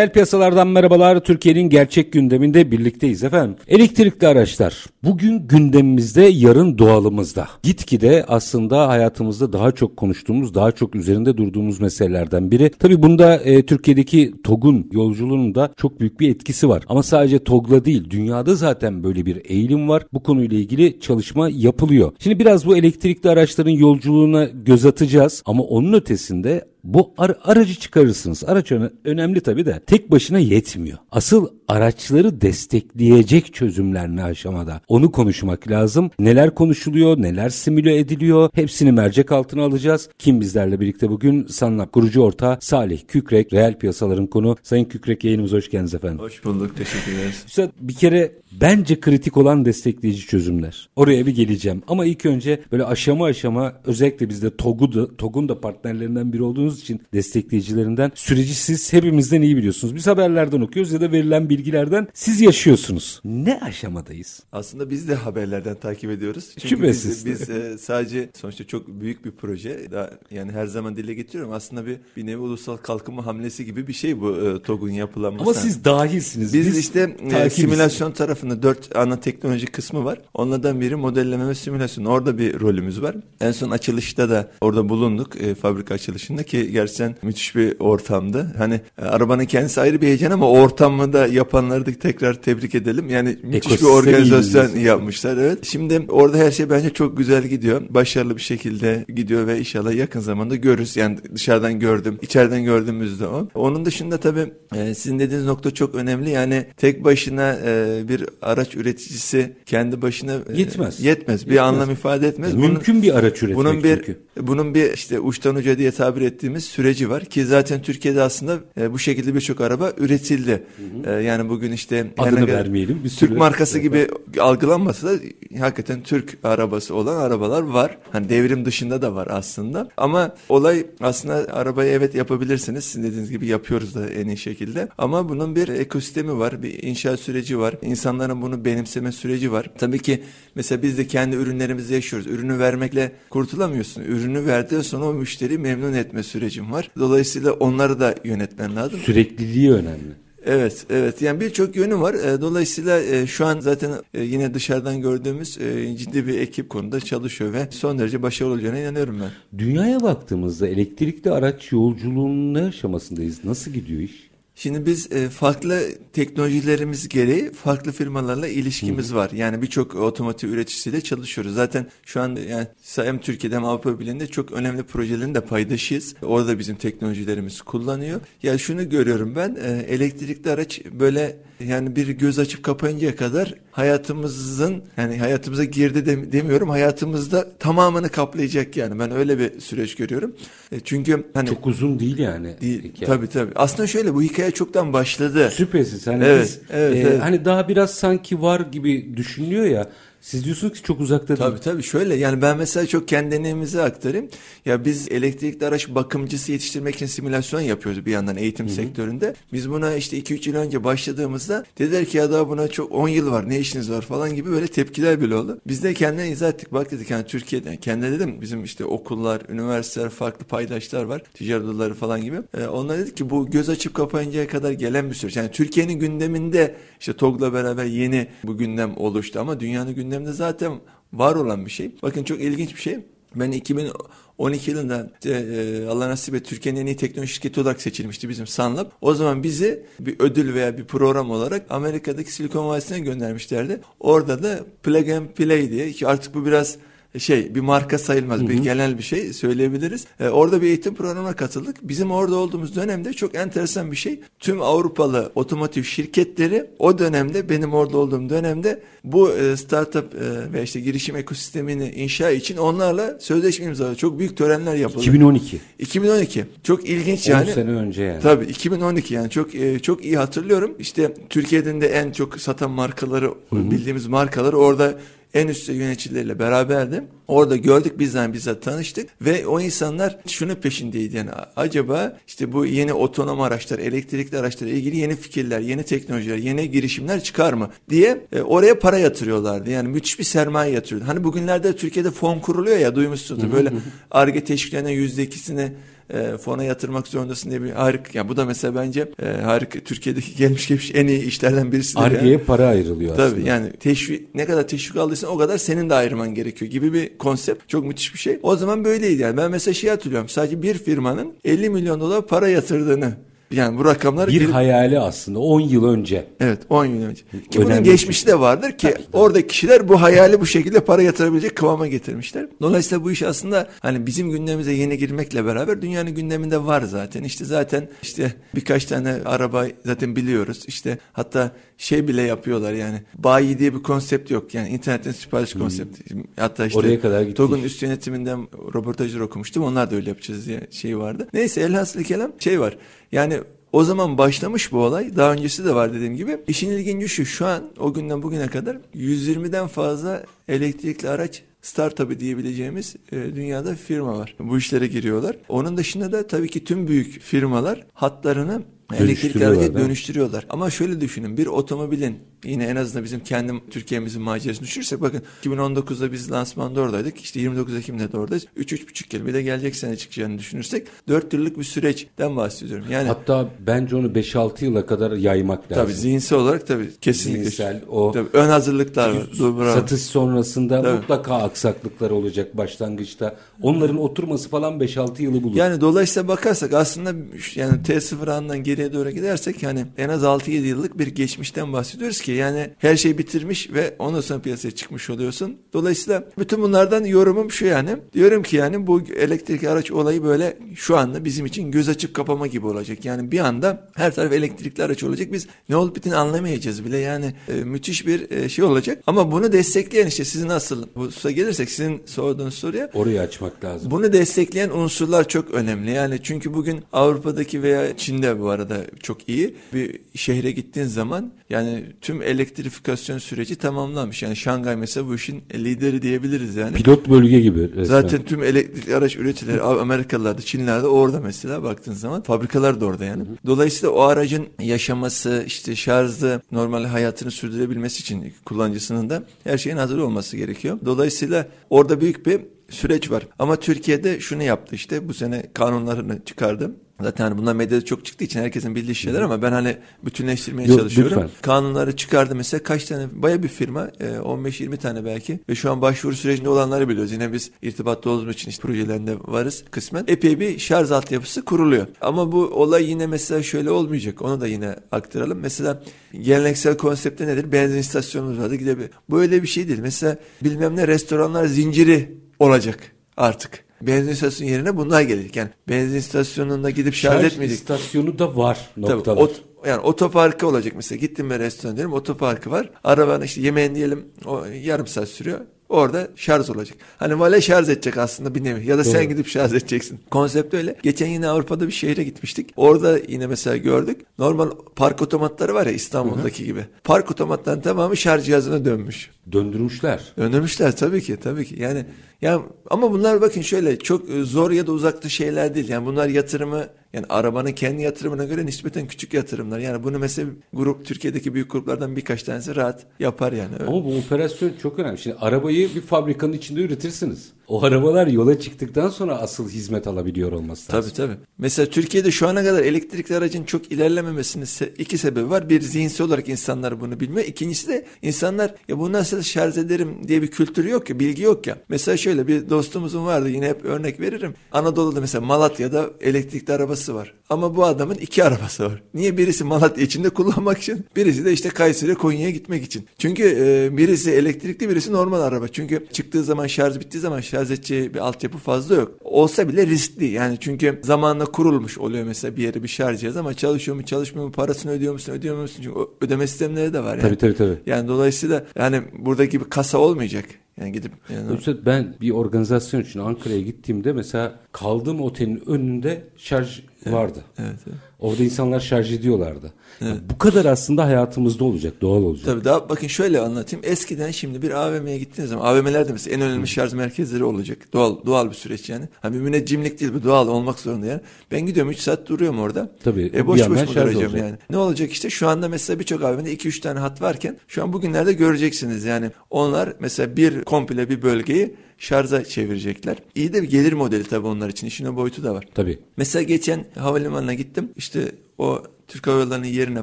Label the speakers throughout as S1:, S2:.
S1: Reel piyasalardan merhabalar. Türkiye'nin gerçek gündeminde birlikteyiz efendim. Elektrikli araçlar. Bugün gündemimizde, yarın doğalımızda. Gitgide aslında hayatımızda daha çok konuştuğumuz, daha çok üzerinde durduğumuz meselelerden biri. Tabi bunda e, Türkiye'deki TOG'un yolculuğunun da çok büyük bir etkisi var. Ama sadece TOG'la değil, dünyada zaten böyle bir eğilim var. Bu konuyla ilgili çalışma yapılıyor. Şimdi biraz bu elektrikli araçların yolculuğuna göz atacağız. Ama onun ötesinde bu ar- aracı çıkarırsınız. Araç öne- önemli tabii de tek başına yetmiyor. Asıl araçları destekleyecek çözümler ne aşamada? Onu konuşmak lazım. Neler konuşuluyor, neler simüle ediliyor? Hepsini mercek altına alacağız. Kim bizlerle birlikte bugün? Sanlak kurucu ortağı Salih Kükrek, reel piyasaların konu. Sayın Kükrek yayınımıza hoş geldiniz efendim.
S2: Hoş bulduk, teşekkür ederiz.
S1: Üstad bir kere bence kritik olan destekleyici çözümler. Oraya bir geleceğim. Ama ilk önce böyle aşama aşama özellikle bizde TOG'u da, TOG'un da partnerlerinden biri olduğunuz için destekleyicilerinden süreci siz hepimizden iyi biliyorsunuz. Biz haberlerden okuyoruz ya da verilen bilgilerden siz yaşıyorsunuz. Ne aşamadayız?
S2: Aslında biz de haberlerden takip ediyoruz. Çünkü
S1: Şüphesiz.
S2: biz, biz e, sadece sonuçta çok büyük bir proje. Daha, yani her zaman dile getiriyorum. Aslında bir bir nevi ulusal kalkınma hamlesi gibi bir şey bu e, TOG'un yapılanması.
S1: Ama siz dahilsiniz.
S2: Biz, işte e, simülasyon tarafında dört ana teknoloji kısmı var. Onlardan biri modelleme ve simülasyon. Orada bir rolümüz var. En son açılışta da orada bulunduk. E, fabrika açılışında ki gerçekten müthiş bir ortamdı. Hani e, arabanın kendisi ayrı bir heyecan ama ortamı da yapanları da tekrar tebrik edelim. Yani müthiş bir
S1: Ekosistem
S2: organizasyon
S1: iyiliğiniz.
S2: yapmışlar. Evet. Şimdi orada her şey bence çok güzel gidiyor. Başarılı bir şekilde gidiyor ve inşallah yakın zamanda görürüz. Yani dışarıdan gördüm, içeriden gördüğümüzde o. Onun dışında tabii e, sizin dediğiniz nokta çok önemli. Yani tek başına e, bir araç üreticisi kendi başına e,
S1: Yetmez.
S2: Yetmez. Bir
S1: Yetmez.
S2: anlam ifade etmez. Bunun-
S1: Mümkün bir araç üretmek
S2: bunun bir
S1: çünkü.
S2: bunun bir işte uçtan uca diye tabir ettiğimiz süreci var ki zaten Türkiye'de aslında e, bu şekilde birçok araba üretildi. E, yani bugün işte
S1: Adını
S2: kadar
S1: vermeyelim, bir sürü-
S2: Türk markası gibi algılanmasa da hakikaten Türk arabası olan arabalar var. Hani devrim dışında da var aslında. Ama olay aslında arabayı evet yapabilirsiniz. Sizin dediğiniz gibi yapıyoruz da en iyi şekilde. Ama bunun bir ekosistemi var, bir inşaat süreci var. İnsanların bunu benimseme süreci var. Tabii ki mesela biz de kendi ürünlerimizi yaşıyoruz. Ürünü vermekle kurtulamıyorsun. Ürünü verdiğin sonra o müşteriyi memnun etme sürecin var. Dolayısıyla onları da yönetmen lazım.
S1: Sürekliliği önemli.
S2: Evet, evet. Yani birçok yönü var. E, Dolayısıyla e, şu an zaten e, yine dışarıdan gördüğümüz e, ciddi bir ekip konuda çalışıyor ve son derece başarılı olacağına inanıyorum ben.
S1: Dünyaya baktığımızda elektrikli araç yolculuğunun ne aşamasındayız? Nasıl gidiyor iş?
S2: Şimdi biz e, farklı teknolojilerimiz gereği farklı firmalarla ilişkimiz var. Yani birçok otomotiv üreticisiyle çalışıyoruz. Zaten şu an yani hem Türkiye'de hem Avrupa Birliği'nde çok önemli projelerin de paydaşıyız. Orada bizim teknolojilerimiz kullanıyor. Ya şunu görüyorum ben e, elektrikli araç böyle yani bir göz açıp kapayıncaya kadar hayatımızın yani hayatımıza girdi dem- demiyorum hayatımızda tamamını kaplayacak yani ben öyle bir süreç görüyorum. E, çünkü hani
S1: Çok uzun değil yani.
S2: Değil,
S1: hikaye.
S2: tabii tabii. Aslında şöyle bu hikaye çoktan başladı.
S1: Şüphesiz. Hani
S2: Evet,
S1: biz,
S2: evet,
S1: e,
S2: evet.
S1: hani daha biraz sanki var gibi düşünülüyor ya. Siz diyorsunuz ki çok uzakta değil.
S2: Tabii tabii şöyle yani ben mesela çok kendi deneyimimizi aktarayım. Ya biz elektrikli araç bakımcısı yetiştirmek için simülasyon yapıyoruz bir yandan eğitim sektöründe. Biz buna işte 2-3 yıl önce başladığımızda dediler ki ya daha buna çok 10 yıl var ne işiniz var falan gibi böyle tepkiler bile oldu. Biz de kendine izah ettik bak dedik yani Türkiye'de kendine dedim bizim işte okullar, üniversiteler farklı paydaşlar var. Ticaret odaları falan gibi. Ee, onlar dedik ki bu göz açıp kapayıncaya kadar gelen bir süreç. Yani Türkiye'nin gündeminde işte TOG'la beraber yeni bu gündem oluştu ama dünyanın gündeminde zaten var olan bir şey. Bakın çok ilginç bir şey. Ben 2012 yılında işte, e, Allah nasip et Türkiye'nin en iyi teknoloji şirketi olarak seçilmişti bizim Sunlab. O zaman bizi bir ödül veya bir program olarak Amerika'daki Silikon Vadisi'ne göndermişlerdi. Orada da Plug and Play diye ki artık bu biraz şey bir marka sayılmaz. Hı hı. Bir genel bir şey söyleyebiliriz. E, orada bir eğitim programına katıldık. Bizim orada olduğumuz dönemde çok enteresan bir şey. Tüm Avrupalı otomotiv şirketleri o dönemde benim orada olduğum dönemde bu e, startup e, ve işte girişim ekosistemini inşa için onlarla sözleşme imzaladı. Çok büyük törenler yapıldı.
S1: 2012.
S2: 2012. Çok ilginç yani.
S1: 10 sene önce yani.
S2: Tabii 2012 yani çok e, çok iyi hatırlıyorum. İşte Türkiye'de de en çok satan markaları hı hı. bildiğimiz markaları orada en üst yöneticileriyle beraberdim. Orada gördük bizden bize tanıştık ve o insanlar şunu peşindeydi yani acaba işte bu yeni otonom araçlar, elektrikli araçlarla ilgili yeni fikirler, yeni teknolojiler, yeni girişimler çıkar mı diye e, oraya para yatırıyorlardı. Yani müthiş bir sermaye yatırıyordu. Hani bugünlerde Türkiye'de fon kuruluyor ya duymuşsunuz böyle ARGE teşviklerine yüzde ikisini e, fona yatırmak zorundasın diye bir harika. Yani bu da mesela bence e, harika Türkiye'deki gelmiş geçmiş en iyi işlerden birisi.
S1: Arge'ye yani. para ayrılıyor
S2: Tabii,
S1: aslında.
S2: Yani teşvik ne kadar teşvik aldıysan o kadar senin de ayırman gerekiyor gibi bir konsept. Çok müthiş bir şey. O zaman böyleydi yani. Ben mesela şey hatırlıyorum. Sadece bir firmanın 50 milyon dolar para yatırdığını yani bu rakamlar
S1: bir gelip, hayali aslında 10 yıl önce.
S2: Evet 10 yıl önce. Ki Önemli bunun geçmişi şey. de vardır ki Tabii. orada kişiler bu hayali bu şekilde para yatırabilecek kıvama getirmişler. Dolayısıyla bu iş aslında hani bizim gündemimize yeni girmekle beraber dünyanın gündeminde var zaten. İşte zaten işte birkaç tane araba zaten biliyoruz. İşte hatta şey bile yapıyorlar yani. Bayi diye bir konsept yok. Yani internetten sipariş hmm. konsepti. Hatta işte Oraya kadar gittik. TOG'un üst yönetiminden röportajlar okumuştum. Onlar da öyle yapacağız diye şey vardı. Neyse elhasıl kelam şey var. Yani o zaman başlamış bu olay. Daha öncesi de var dediğim gibi. İşin ilginci şu şu an o günden bugüne kadar 120'den fazla elektrikli araç startup'ı diyebileceğimiz e, dünyada firma var. Bu işlere giriyorlar. Onun dışında da tabii ki tüm büyük firmalar hatlarını elektrikli araca dönüştürüyorlar. Ama şöyle düşünün bir otomobilin yine en azından bizim kendim Türkiye'mizin macerasını düşünürsek bakın 2019'da biz lansmanda oradaydık. İşte 29 Ekim'de de oradayız. 3-3,5 yıl bir de gelecek sene çıkacağını düşünürsek 4 yıllık bir süreçten bahsediyorum. Yani
S1: Hatta bence onu 5-6 yıla kadar yaymak lazım.
S2: Tabii zihinsel olarak tabii kesinlikle. Zihinsel o tabii, ön hazırlıklar var.
S1: Satış sonrasında tabii. mutlaka aksaklıklar olacak başlangıçta. Onların oturması falan 5-6 yılı bulur.
S2: Yani dolayısıyla bakarsak aslında yani T0 andan geriye doğru gidersek yani en az 6-7 yıllık bir geçmişten bahsediyoruz ki yani her şey bitirmiş ve ondan sonra piyasaya çıkmış oluyorsun. Dolayısıyla bütün bunlardan yorumum şu yani. Diyorum ki yani bu elektrikli araç olayı böyle şu anda bizim için göz açıp kapama gibi olacak. Yani bir anda her taraf elektrikli araç olacak. Biz ne olup bittiğini anlamayacağız bile. Yani e, müthiş bir e, şey olacak. Ama bunu destekleyen işte sizin nasıl hususa gelirsek sizin sorduğunuz soruya.
S1: Orayı açmak lazım.
S2: Bunu destekleyen unsurlar çok önemli. Yani çünkü bugün Avrupa'daki veya Çin'de bu arada çok iyi. Bir şehre gittiğin zaman yani tüm elektrifikasyon süreci tamamlanmış. Yani Şangay mesela bu işin lideri diyebiliriz yani.
S1: Pilot bölge gibi.
S2: Resmen. Zaten tüm elektrikli araç üreticileri Amerikalılarda, Çinlerde orada mesela baktığın zaman fabrikalar da orada yani. Dolayısıyla o aracın yaşaması, işte şarjı, normal hayatını sürdürebilmesi için kullanıcısının da her şeyin hazır olması gerekiyor. Dolayısıyla orada büyük bir süreç var. Ama Türkiye'de şunu yaptı işte bu sene kanunlarını çıkardı. Zaten hani bunlar medyada çok çıktığı için herkesin bildiği şeyler ama ben hani bütünleştirmeye Yok, çalışıyorum. Lütfen. Kanunları çıkardı mesela kaç tane baya bir firma 15-20 e, tane belki ve şu an başvuru sürecinde olanları biliyoruz. Yine biz irtibatta olduğumuz için işte projelerinde varız kısmen. Epey bir şarj altyapısı kuruluyor. Ama bu olay yine mesela şöyle olmayacak. Onu da yine aktaralım. Mesela geleneksel konsepte nedir? Benzin istasyonumuz vardı gidebilir. Bu öyle bir şey değil. Mesela bilmem ne restoranlar zinciri olacak artık benzin istasyonu yerine bunlar gelecek. Yani benzin istasyonunda gidip şarj, şarj etmedik.
S1: istasyonu da var noktalar. Tabii,
S2: ot, yani otoparkı olacak mesela gittim ben restoran diyelim otoparkı var. Arabanın işte yemeğini diyelim o yarım saat sürüyor. Orada şarj olacak. Hani vale şarj edecek aslında bir nevi ya da Doğru. sen gidip şarj edeceksin. Konsept öyle. Geçen yine Avrupa'da bir şehre gitmiştik. Orada yine mesela gördük. Normal park otomatları var ya İstanbul'daki Hı-hı. gibi. Park otomatlarının tamamı şarj cihazına dönmüş.
S1: Döndürmüşler.
S2: Döndürmüşler tabii ki tabii ki. Yani ya ama bunlar bakın şöyle çok e, zor ya da uzakta şeyler değil. Yani bunlar yatırımı yani arabanın kendi yatırımına göre nispeten küçük yatırımlar. Yani bunu mesela grup Türkiye'deki büyük gruplardan birkaç tanesi rahat yapar yani.
S1: Öyle. Ama bu operasyon çok önemli. Şimdi arabayı bir fabrikanın içinde üretirsiniz. O arabalar yola çıktıktan sonra asıl hizmet alabiliyor olması
S2: lazım. Tabii tabii. Mesela Türkiye'de şu ana kadar elektrikli aracın çok ilerlememesinin iki sebebi var. Bir zihinsel olarak insanlar bunu bilmiyor. İkincisi de insanlar ya bunu nasıl şarj ederim diye bir kültürü yok ya, bilgi yok ya. Mesela şöyle bir dostumuzun vardı yine hep örnek veririm. Anadolu'da mesela Malatya'da elektrikli arabası var. Ama bu adamın iki arabası var. Niye? Birisi Malatya içinde kullanmak için, birisi de işte Kayseri Konya'ya gitmek için. Çünkü e, birisi elektrikli, birisi normal araba. Çünkü çıktığı zaman şarj bittiği zaman şarj edeceği bir altyapı fazla yok. Olsa bile riskli. Yani çünkü zamanla kurulmuş oluyor mesela bir yere bir şarj cihazı ama çalışıyor mu çalışmıyor mu parasını ödüyor musun ödüyor musun? Çünkü ödeme sistemleri de var yani.
S1: Tabii tabii tabii.
S2: Yani dolayısıyla yani buradaki bir kasa olmayacak. Yani gidip yani...
S1: Üstelik ben bir organizasyon için Ankara'ya gittiğimde mesela kaldığım otelin önünde şarj vardı.
S2: Evet, evet.
S1: Orada insanlar şarj ediyorlardı. Yani bu kadar aslında hayatımızda olacak, doğal olacak.
S2: Tabii daha bakın şöyle anlatayım. Eskiden şimdi bir AVM'ye gittiğiniz zaman AVM'lerde mesela en önemli şarj merkezleri olacak. Doğal doğal bir süreç yani. Hani müneccimlik değil bu doğal olmak zorunda yani. Ben gidiyorum 3 saat duruyorum orada.
S1: Tabii.
S2: E boş boş mu duracağım yani. Ne olacak işte şu anda mesela birçok AVM'de 2-3 tane hat varken şu an bugünlerde göreceksiniz yani. Onlar mesela bir komple bir bölgeyi şarja çevirecekler. İyi de bir gelir modeli tabii onlar için. İşin o boyutu da var.
S1: Tabii.
S2: Mesela geçen havalimanına gittim. İşte o Türk Hava Yolları'nın yerine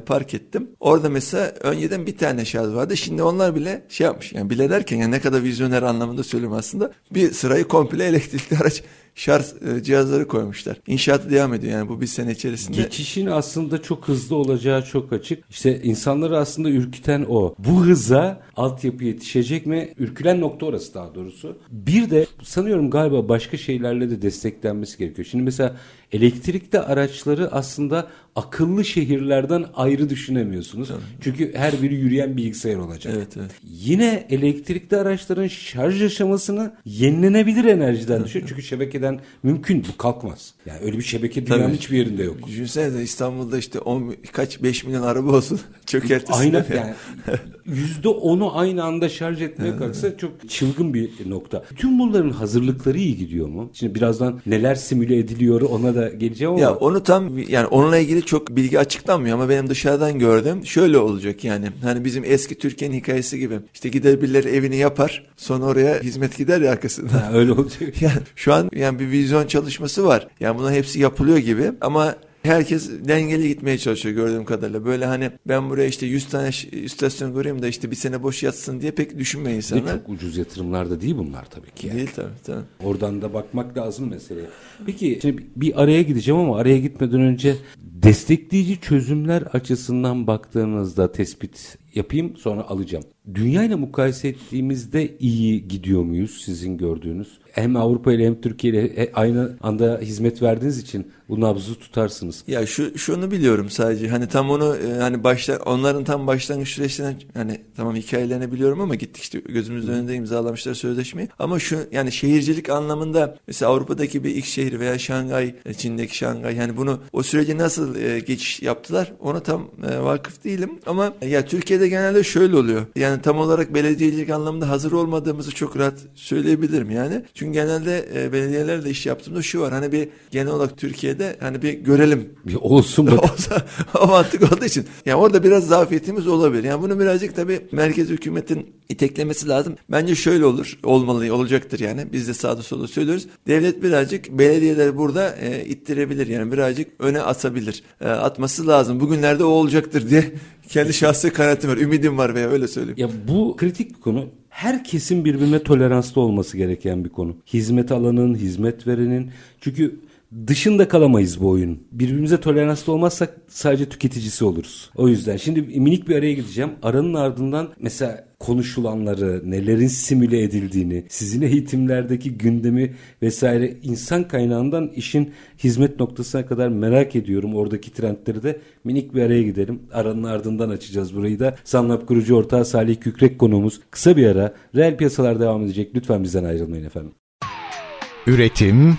S2: park ettim. Orada mesela önceden bir tane şarj vardı. Şimdi onlar bile şey yapmış. Yani bile derken yani ne kadar vizyoner anlamında söylüyorum aslında. Bir sırayı komple elektrikli araç şarj e, cihazları koymuşlar. İnşaatı devam ediyor yani bu bir sene içerisinde.
S1: Geçişin aslında çok hızlı olacağı çok açık. İşte insanları aslında ürküten o. Bu hıza altyapı yetişecek mi? Ürkülen nokta orası daha doğrusu. Bir de sanıyorum galiba başka şeylerle de desteklenmesi gerekiyor. Şimdi mesela elektrikli araçları aslında akıllı şehirlerden ayrı düşünemiyorsunuz. Çünkü her biri yürüyen bilgisayar olacak.
S2: Evet, evet.
S1: Yine elektrikli araçların şarj aşamasını yenilenebilir enerjiden düşüyor. Çünkü şebekeden mümkün bu kalkmaz. Yani öyle bir şebeke dünyanın
S2: Tabii.
S1: hiçbir yerinde yok.
S2: Düşünsene İstanbul'da işte 10, kaç 5 milyon araba olsun çökertirsin.
S1: Aynen yani yüzde onu aynı anda şarj etmeye kalksa çok çılgın bir nokta. Tüm bunların hazırlıkları iyi gidiyor mu? Şimdi birazdan neler simüle ediliyor ona da geleceğim ama.
S2: Ya onu tam yani onunla ilgili çok bilgi açıklanmıyor ama benim dışarıdan gördüğüm şöyle olacak yani. Hani bizim eski Türkiye'nin hikayesi gibi. İşte gider birileri evini yapar sonra oraya hizmet gider ya arkasından.
S1: Ha, öyle olacak.
S2: Yani şu an yani bir vizyon çalışması var. Yani bunların hepsi yapılıyor gibi ama herkes dengeli gitmeye çalışıyor gördüğüm kadarıyla. Böyle hani ben buraya işte 100 tane istasyon göreyim de işte bir sene boş yatsın diye pek düşünmüyor
S1: Ve
S2: insanlar.
S1: çok ucuz yatırımlar da değil bunlar tabii ki. yani.
S2: Değil tabii tabii.
S1: Oradan da bakmak lazım meseleye. Peki şimdi bir araya gideceğim ama araya gitmeden önce destekleyici çözümler açısından baktığınızda tespit yapayım sonra alacağım. Dünya ile mukayese ettiğimizde iyi gidiyor muyuz sizin gördüğünüz? Hem Avrupa ile hem Türkiye ile e- aynı anda hizmet verdiğiniz için bu nabzı tutarsınız.
S2: Ya şu şunu biliyorum sadece hani tam onu e, hani başta onların tam başlangıç süreçlerinden hani tamam hikayelerini biliyorum ama gittik işte gözümüzün önünde imzalamışlar sözleşmeyi. Ama şu yani şehircilik anlamında mesela Avrupa'daki bir X şehir veya Şangay, e, Çin'deki Şangay yani bunu o süreci nasıl e, geçiş yaptılar ona tam e, vakıf değilim ama ya Türkiye'de genelde şöyle oluyor. Yani tam olarak belediyecilik anlamında hazır olmadığımızı çok rahat söyleyebilirim yani. Çünkü genelde e, belediyelerle iş yaptığımda şu var hani bir genel olarak Türkiye'de hani bir görelim
S1: Bir olsun bak.
S2: o mantık olduğu için. Yani orada biraz zafiyetimiz olabilir. Yani bunu birazcık tabii merkez hükümetin iteklemesi lazım. Bence şöyle olur, olmalı, olacaktır yani. Biz de sağda solda söylüyoruz. Devlet birazcık belediyeler burada e, ittirebilir. Yani birazcık öne atabilir. E, atması lazım. Bugünlerde o olacaktır diye kendi şahsi kanaatim var. Ümidim var veya öyle söyleyeyim.
S1: Ya bu kritik bir konu. Herkesin birbirine toleranslı olması gereken bir konu. Hizmet alanın, hizmet verenin. Çünkü dışında kalamayız bu oyun. Birbirimize toleranslı olmazsak sadece tüketicisi oluruz. O yüzden şimdi minik bir araya gideceğim. Aranın ardından mesela konuşulanları, nelerin simüle edildiğini, sizin eğitimlerdeki gündemi vesaire insan kaynağından işin hizmet noktasına kadar merak ediyorum. Oradaki trendleri de minik bir araya gidelim. Aranın ardından açacağız burayı da. Sanlap kurucu ortağı Salih Kükrek konuğumuz. Kısa bir ara. Reel piyasalar devam edecek. Lütfen bizden ayrılmayın efendim.
S3: Üretim,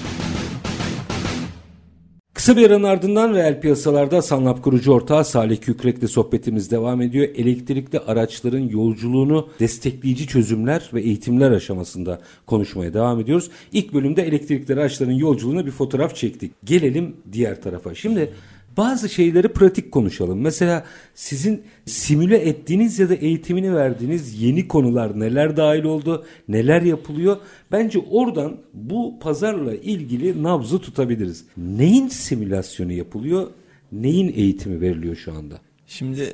S1: Kısa bir aranın ardından reel piyasalarda Sanlap kurucu ortağı Salih Kükrek'le sohbetimiz devam ediyor. Elektrikli araçların yolculuğunu destekleyici çözümler ve eğitimler aşamasında konuşmaya devam ediyoruz. İlk bölümde elektrikli araçların yolculuğuna bir fotoğraf çektik. Gelelim diğer tarafa. Şimdi bazı şeyleri pratik konuşalım. Mesela sizin simüle ettiğiniz ya da eğitimini verdiğiniz yeni konular neler dahil oldu, neler yapılıyor? Bence oradan bu pazarla ilgili nabzı tutabiliriz. Neyin simülasyonu yapılıyor, neyin eğitimi veriliyor şu anda?
S2: Şimdi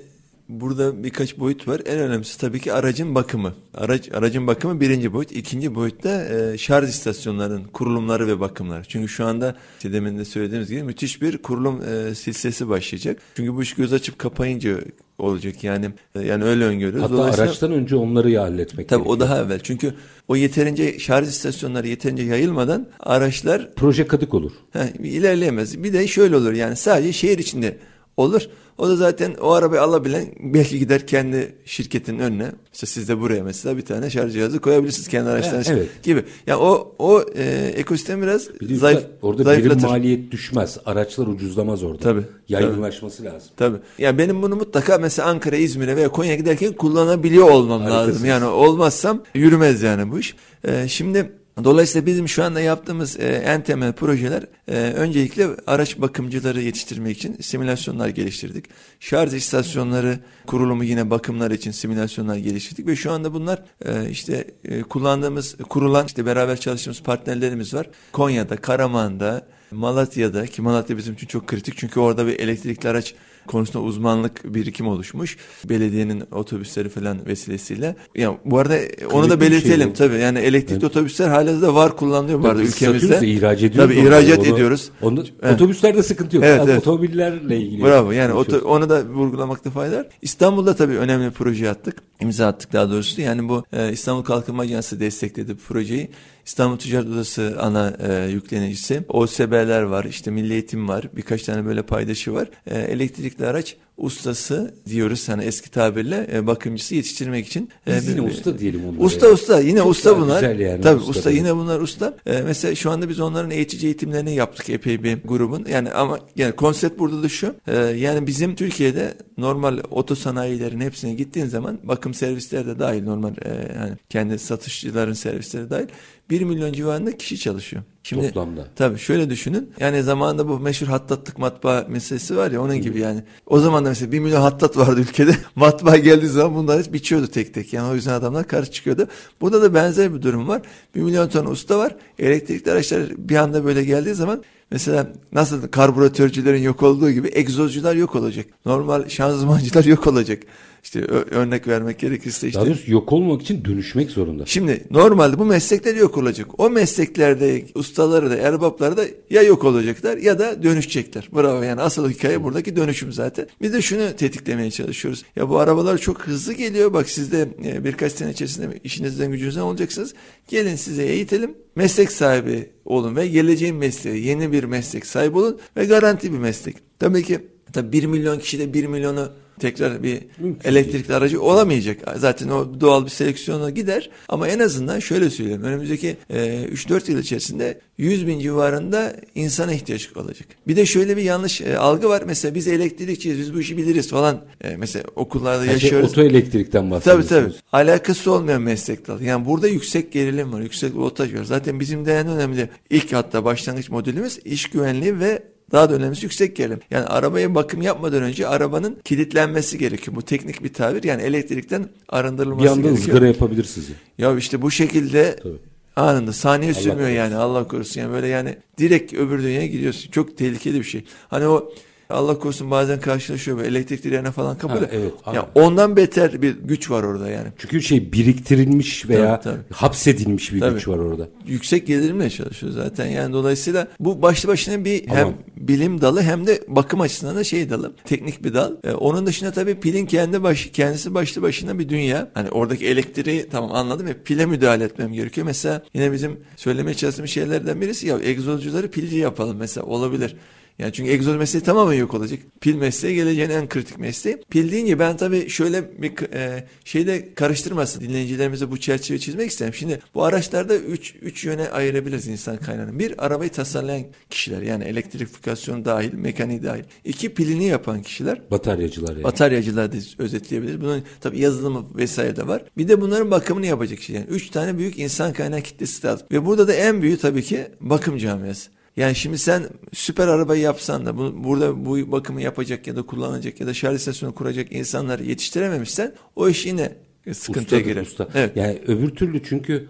S2: burada birkaç boyut var. En önemlisi tabii ki aracın bakımı. Araç aracın bakımı birinci boyut. İkinci boyutta e, şarj istasyonlarının kurulumları ve bakımları. Çünkü şu anda işte demin de söylediğimiz gibi müthiş bir kurulum e, silsilesi başlayacak. Çünkü bu iş göz açıp kapayınca olacak yani e, yani öyle öngörüyoruz.
S1: Hatta araçtan önce onları ya halletmek
S2: Tabii
S1: gerekiyor.
S2: o daha evvel. Çünkü o yeterince şarj istasyonları yeterince yayılmadan araçlar
S1: Proje kadık olur.
S2: He, ilerleyemez. Bir de şöyle olur yani sadece şehir içinde olur. O da zaten o arabayı alabilen belki gider kendi şirketin önüne. İşte siz de buraya mesela bir tane şarj cihazı koyabilirsiniz kendi araçlarınız
S1: evet.
S2: gibi. Yani o o e, ekosistem biraz
S1: Bir
S2: zayıf
S1: orada birim
S2: zayıflatır.
S1: maliyet düşmez. Araçlar ucuzlamaz orada.
S2: Tabii,
S1: Yaygınlaşması lazım.
S2: Tabii. Yani benim bunu mutlaka mesela Ankara, İzmir'e veya Konya'ya giderken kullanabiliyor olmam
S1: Harikasınız.
S2: lazım. Yani olmazsam yürümez yani bu iş. Ee, şimdi dolayısıyla bizim şu anda yaptığımız e, en temel projeler e, öncelikle araç bakımcıları yetiştirmek için simülasyonlar geliştirdik. Şarj istasyonları kurulumu yine bakımlar için simülasyonlar geliştirdik ve şu anda bunlar e, işte kullandığımız kurulan işte beraber çalıştığımız partnerlerimiz var. Konya'da, Karaman'da, Malatya'da ki Malatya bizim için çok kritik çünkü orada bir elektrikli araç konusunda uzmanlık birikim oluşmuş. Belediyenin otobüsleri falan vesilesiyle. Yani bu arada onu
S1: Kıymetli
S2: da
S1: şey
S2: belirtelim
S1: bu.
S2: tabii. Yani elektrikli otobüsler hala da var kullanılıyor bu arada ülkemizde.
S1: ihraç ediyoruz.
S2: Tabii ihracat
S1: onu.
S2: ediyoruz.
S1: Onu,
S2: Evet.
S1: Otobüslerde sıkıntı yok.
S2: Evet, evet.
S1: Otomobillerle ilgili.
S2: Bravo yani oto- onu da vurgulamakta fayda var. İstanbul'da tabii önemli proje attık. İmza attık daha doğrusu. Yani bu e, İstanbul Kalkınma Ajansı destekledi bu projeyi. İstanbul Ticaret Odası ana e, yüklenicisi. OSB'ler var, işte Milli Eğitim var, birkaç tane böyle paydaşı var. E, elektrikli araç ustası diyoruz hani eski tabirle e, bakımcısı yetiştirmek için. E,
S1: Biz yine
S2: bir-
S1: usta diyelim onlara.
S2: Usta
S1: ya.
S2: usta yine
S1: Çok
S2: usta bunlar.
S1: güzel yani
S2: Tabii
S1: usta
S2: usta, yine bunlar usta. Ee, mesela şu anda biz onların eğitici eğitimlerini yaptık epey bir grubun. Yani ama yani konsept burada da şu. Ee, yani bizim Türkiye'de normal oto sanayilerin hepsine gittiğin zaman bakım servisleri de dahil normal e, yani kendi satışçıların servisleri dahil 1 milyon civarında kişi çalışıyor. Şimdi
S1: Toplamda.
S2: Tabii şöyle düşünün. Yani zamanında bu meşhur hattatlık matbaa meselesi var ya onun gibi yani. O zaman da mesela 1 milyon hattat vardı ülkede. matbaa geldiği zaman bunlar hep biçiyordu tek tek. Yani o yüzden adamlar karşı çıkıyordu. Burada da benzer bir durum var. 1 milyon ton usta var. Elektrikli araçlar bir anda böyle geldiği zaman Mesela nasıl karbüratörcülerin yok olduğu gibi egzozcular yok olacak. Normal şanzımancılar yok olacak. İşte örnek vermek gerekirse işte.
S1: Daha doğrusu yok olmak için dönüşmek zorunda.
S2: Şimdi normalde bu meslekler yok olacak. O mesleklerde ustaları da erbapları da ya yok olacaklar ya da dönüşecekler. Bravo yani asıl hikaye buradaki dönüşüm zaten. Biz de şunu tetiklemeye çalışıyoruz. Ya bu arabalar çok hızlı geliyor. Bak siz de e, birkaç sene içerisinde işinizden gücünüzden olacaksınız. Gelin size eğitelim. Meslek sahibi olun ve geleceğin mesleği yeni bir meslek sahibi olun ve garanti bir meslek. Tabii ki tabii 1 milyon kişi de 1 milyonu tekrar bir
S1: Mümkün
S2: elektrikli aracı olamayacak. Zaten o doğal bir seleksiyona gider. Ama en azından şöyle söyleyeyim. Önümüzdeki e, 3-4 yıl içerisinde 100 bin civarında insana ihtiyaç olacak. Bir de şöyle bir yanlış e, algı var. Mesela biz elektrikçiyiz, biz bu işi biliriz falan. E, mesela okullarda
S1: Her şey
S2: yaşıyoruz.
S1: oto elektrikten
S2: Tabii
S1: bahsediyorsunuz.
S2: tabii. Alakası olmayan meslek dalı. Yani burada yüksek gerilim var, yüksek voltaj var. Zaten bizim de en önemli ilk hatta başlangıç modelimiz iş güvenliği ve daha da önemlisi yüksek gerilim. Yani arabaya bakım yapmadan önce arabanın kilitlenmesi gerekiyor. Bu teknik bir tabir. Yani elektrikten arındırılması
S1: Bir anda
S2: gerekiyor.
S1: ızgara yapabilir sizi.
S2: Ya işte bu şekilde
S1: Tabii.
S2: anında saniye
S1: Allah
S2: sürmüyor
S1: korusun.
S2: yani Allah korusun. Yani böyle yani direkt öbür dünyaya gidiyorsun. Çok tehlikeli bir şey. Hani o Allah korusun bazen karşılaşıyor böyle elektrik direğine falan kapıyor.
S1: Ha, evet, aynen.
S2: ya ondan beter bir güç var orada yani.
S1: Çünkü şey biriktirilmiş veya
S2: Tabii, tabii.
S1: hapsedilmiş bir
S2: Tabii.
S1: güç var orada.
S2: yüksek gelirimle çalışıyor zaten. Yani dolayısıyla bu başlı başına bir hem
S1: Aman.
S2: bilim dalı hem de bakım açısından da şey dalı. Teknik bir dal. Ee, onun dışında tabii pilin kendi baş, kendisi başlı başına bir dünya. Hani oradaki elektriği tamam anladım ya pile müdahale etmem gerekiyor. Mesela yine bizim söylemeye çalıştığımız şeylerden birisi ya egzozcuları pilci yapalım mesela olabilir. Yani çünkü egzoz mesleği tamamen yok olacak. Pil mesleği geleceğin en kritik mesleği. Pil deyince ben tabii şöyle bir e, şeyde karıştırmasın dinleyicilerimize bu çerçeve çizmek isterim. Şimdi bu araçlarda 3 3 yöne ayırabiliriz insan kaynağını. Bir arabayı tasarlayan kişiler yani elektrifikasyon dahil, mekanik dahil. İki pilini yapan kişiler.
S1: Bataryacılar yani.
S2: Bataryacılar da özetleyebiliriz. Bunun tabii yazılımı vesaire de var. Bir de bunların bakımını yapacak kişi. Yani üç tane büyük insan kaynağı kitlesi lazım. Ve burada da en büyüğü tabii ki bakım camiası. Yani şimdi sen süper arabayı yapsan da bu, burada bu bakımı yapacak ya da kullanacak ya da şarj istasyonu kuracak insanları yetiştirememişsen o iş yine sıkıntıya
S1: Ustadır,
S2: girer.
S1: Usta.
S2: Evet.
S1: Yani öbür türlü çünkü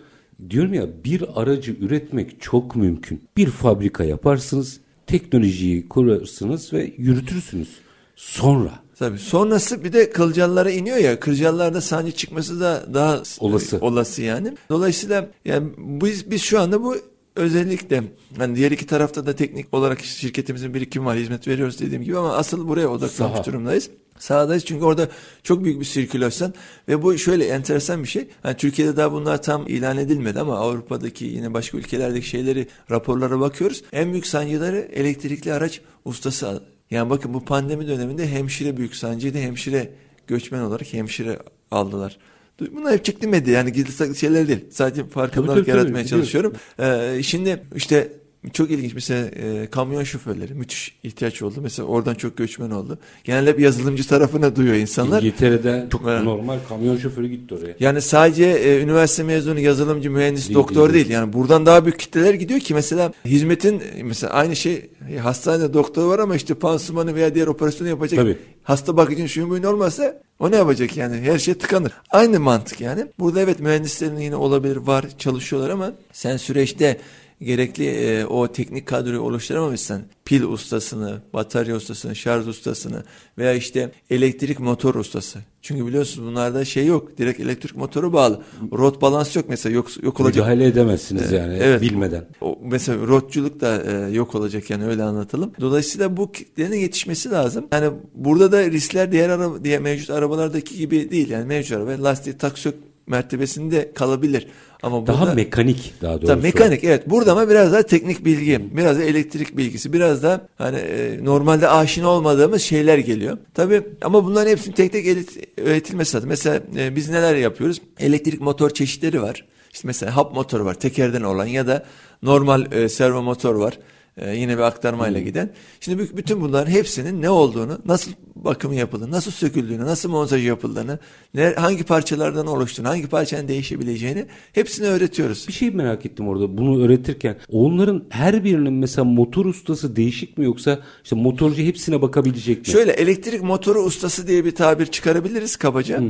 S1: diyorum ya bir aracı üretmek çok mümkün. Bir fabrika yaparsınız, teknolojiyi kurarsınız ve yürütürsünüz. Sonra
S2: Tabii. Sonrası bir de kılcallara iniyor ya. Kılcallarda sancı çıkması da daha
S1: Olası.
S2: olası yani. Dolayısıyla yani biz biz şu anda bu özellikle hani diğer iki tarafta da teknik olarak şirketimizin birikimi var, hizmet veriyoruz dediğim gibi ama asıl buraya odaklanmış
S1: Saha.
S2: durumdayız. Sahadayız çünkü orada çok büyük bir sirkülasyon ve bu şöyle enteresan bir şey. Hani Türkiye'de daha bunlar tam ilan edilmedi ama Avrupa'daki yine başka ülkelerdeki şeyleri raporlara bakıyoruz. En büyük sancıları elektrikli araç ustası. Yani bakın bu pandemi döneminde hemşire büyük sancıydı. Hemşire göçmen olarak hemşire aldılar. Bunlar hep çıktı medya yani gizli saklı şeyler değil. Sadece farkındalık
S1: Tabii, tabii, tabii,
S2: yaratmaya
S1: biliyorum.
S2: çalışıyorum. Ee, şimdi işte çok ilginç mesela e, kamyon şoförleri müthiş ihtiyaç oldu. Mesela oradan çok göçmen oldu. Genelde hep yazılımcı tarafına duyuyor insanlar.
S1: İngiltere'de çok
S2: Evet.
S1: normal kamyon şoförü gitti oraya.
S2: Yani sadece e, üniversite mezunu yazılımcı, mühendis,
S1: Değil,
S2: doktor
S1: değil.
S2: değil. Yani buradan daha büyük kitleler gidiyor ki mesela hizmetin mesela aynı şey e, hastanede doktor var ama işte pansumanı veya diğer operasyonu yapacak.
S1: Tabii.
S2: Hasta bakıcının şuyun buyun olmazsa o ne yapacak yani? Her şey tıkanır. Aynı mantık yani. Burada evet mühendislerin yine olabilir var çalışıyorlar ama sen süreçte gerekli e, o teknik kadroyu oluşturamamışsan pil ustasını, batarya ustasını, şarj ustasını veya işte elektrik motor ustası. Çünkü biliyorsunuz bunlarda şey yok. Direkt elektrik motoru bağlı. Rot balans yok mesela yok yok olacak.
S1: Müdahale edemezsiniz yani
S2: Evet.
S1: bilmeden.
S2: O, mesela rotçuluk da e, yok olacak yani öyle anlatalım. Dolayısıyla bu kitlenin yetişmesi lazım. Yani burada da riskler diğer araba, diğer mevcut arabalardaki gibi değil. Yani mevcut araba lastiği tak sök mertebesinde kalabilir. Ama
S1: Daha
S2: burada,
S1: mekanik daha doğrusu.
S2: Tabii mekanik evet. Burada ama biraz daha teknik bilgi, biraz da elektrik bilgisi, biraz da hani e, normalde aşina olmadığımız şeyler geliyor. Tabii ama bunların hepsinin tek tek öğretilmesi lazım. Mesela e, biz neler yapıyoruz? Elektrik motor çeşitleri var. İşte mesela hap motoru var, tekerden olan ya da normal e, servo motor var. E, yine bir aktarmayla giden. Şimdi bü- bütün bunların hepsinin ne olduğunu, nasıl bakımı yapıldığını, nasıl söküldüğünü, nasıl montajı yapıldığını, ne, hangi parçalardan oluştuğunu, hangi parçanın değişebileceğini hepsini öğretiyoruz.
S1: Bir şey merak ettim orada bunu öğretirken. Onların her birinin mesela motor ustası değişik mi yoksa işte motorcu hepsine bakabilecek mi?
S2: Şöyle elektrik motoru ustası diye bir tabir çıkarabiliriz kabaca.
S1: Hmm.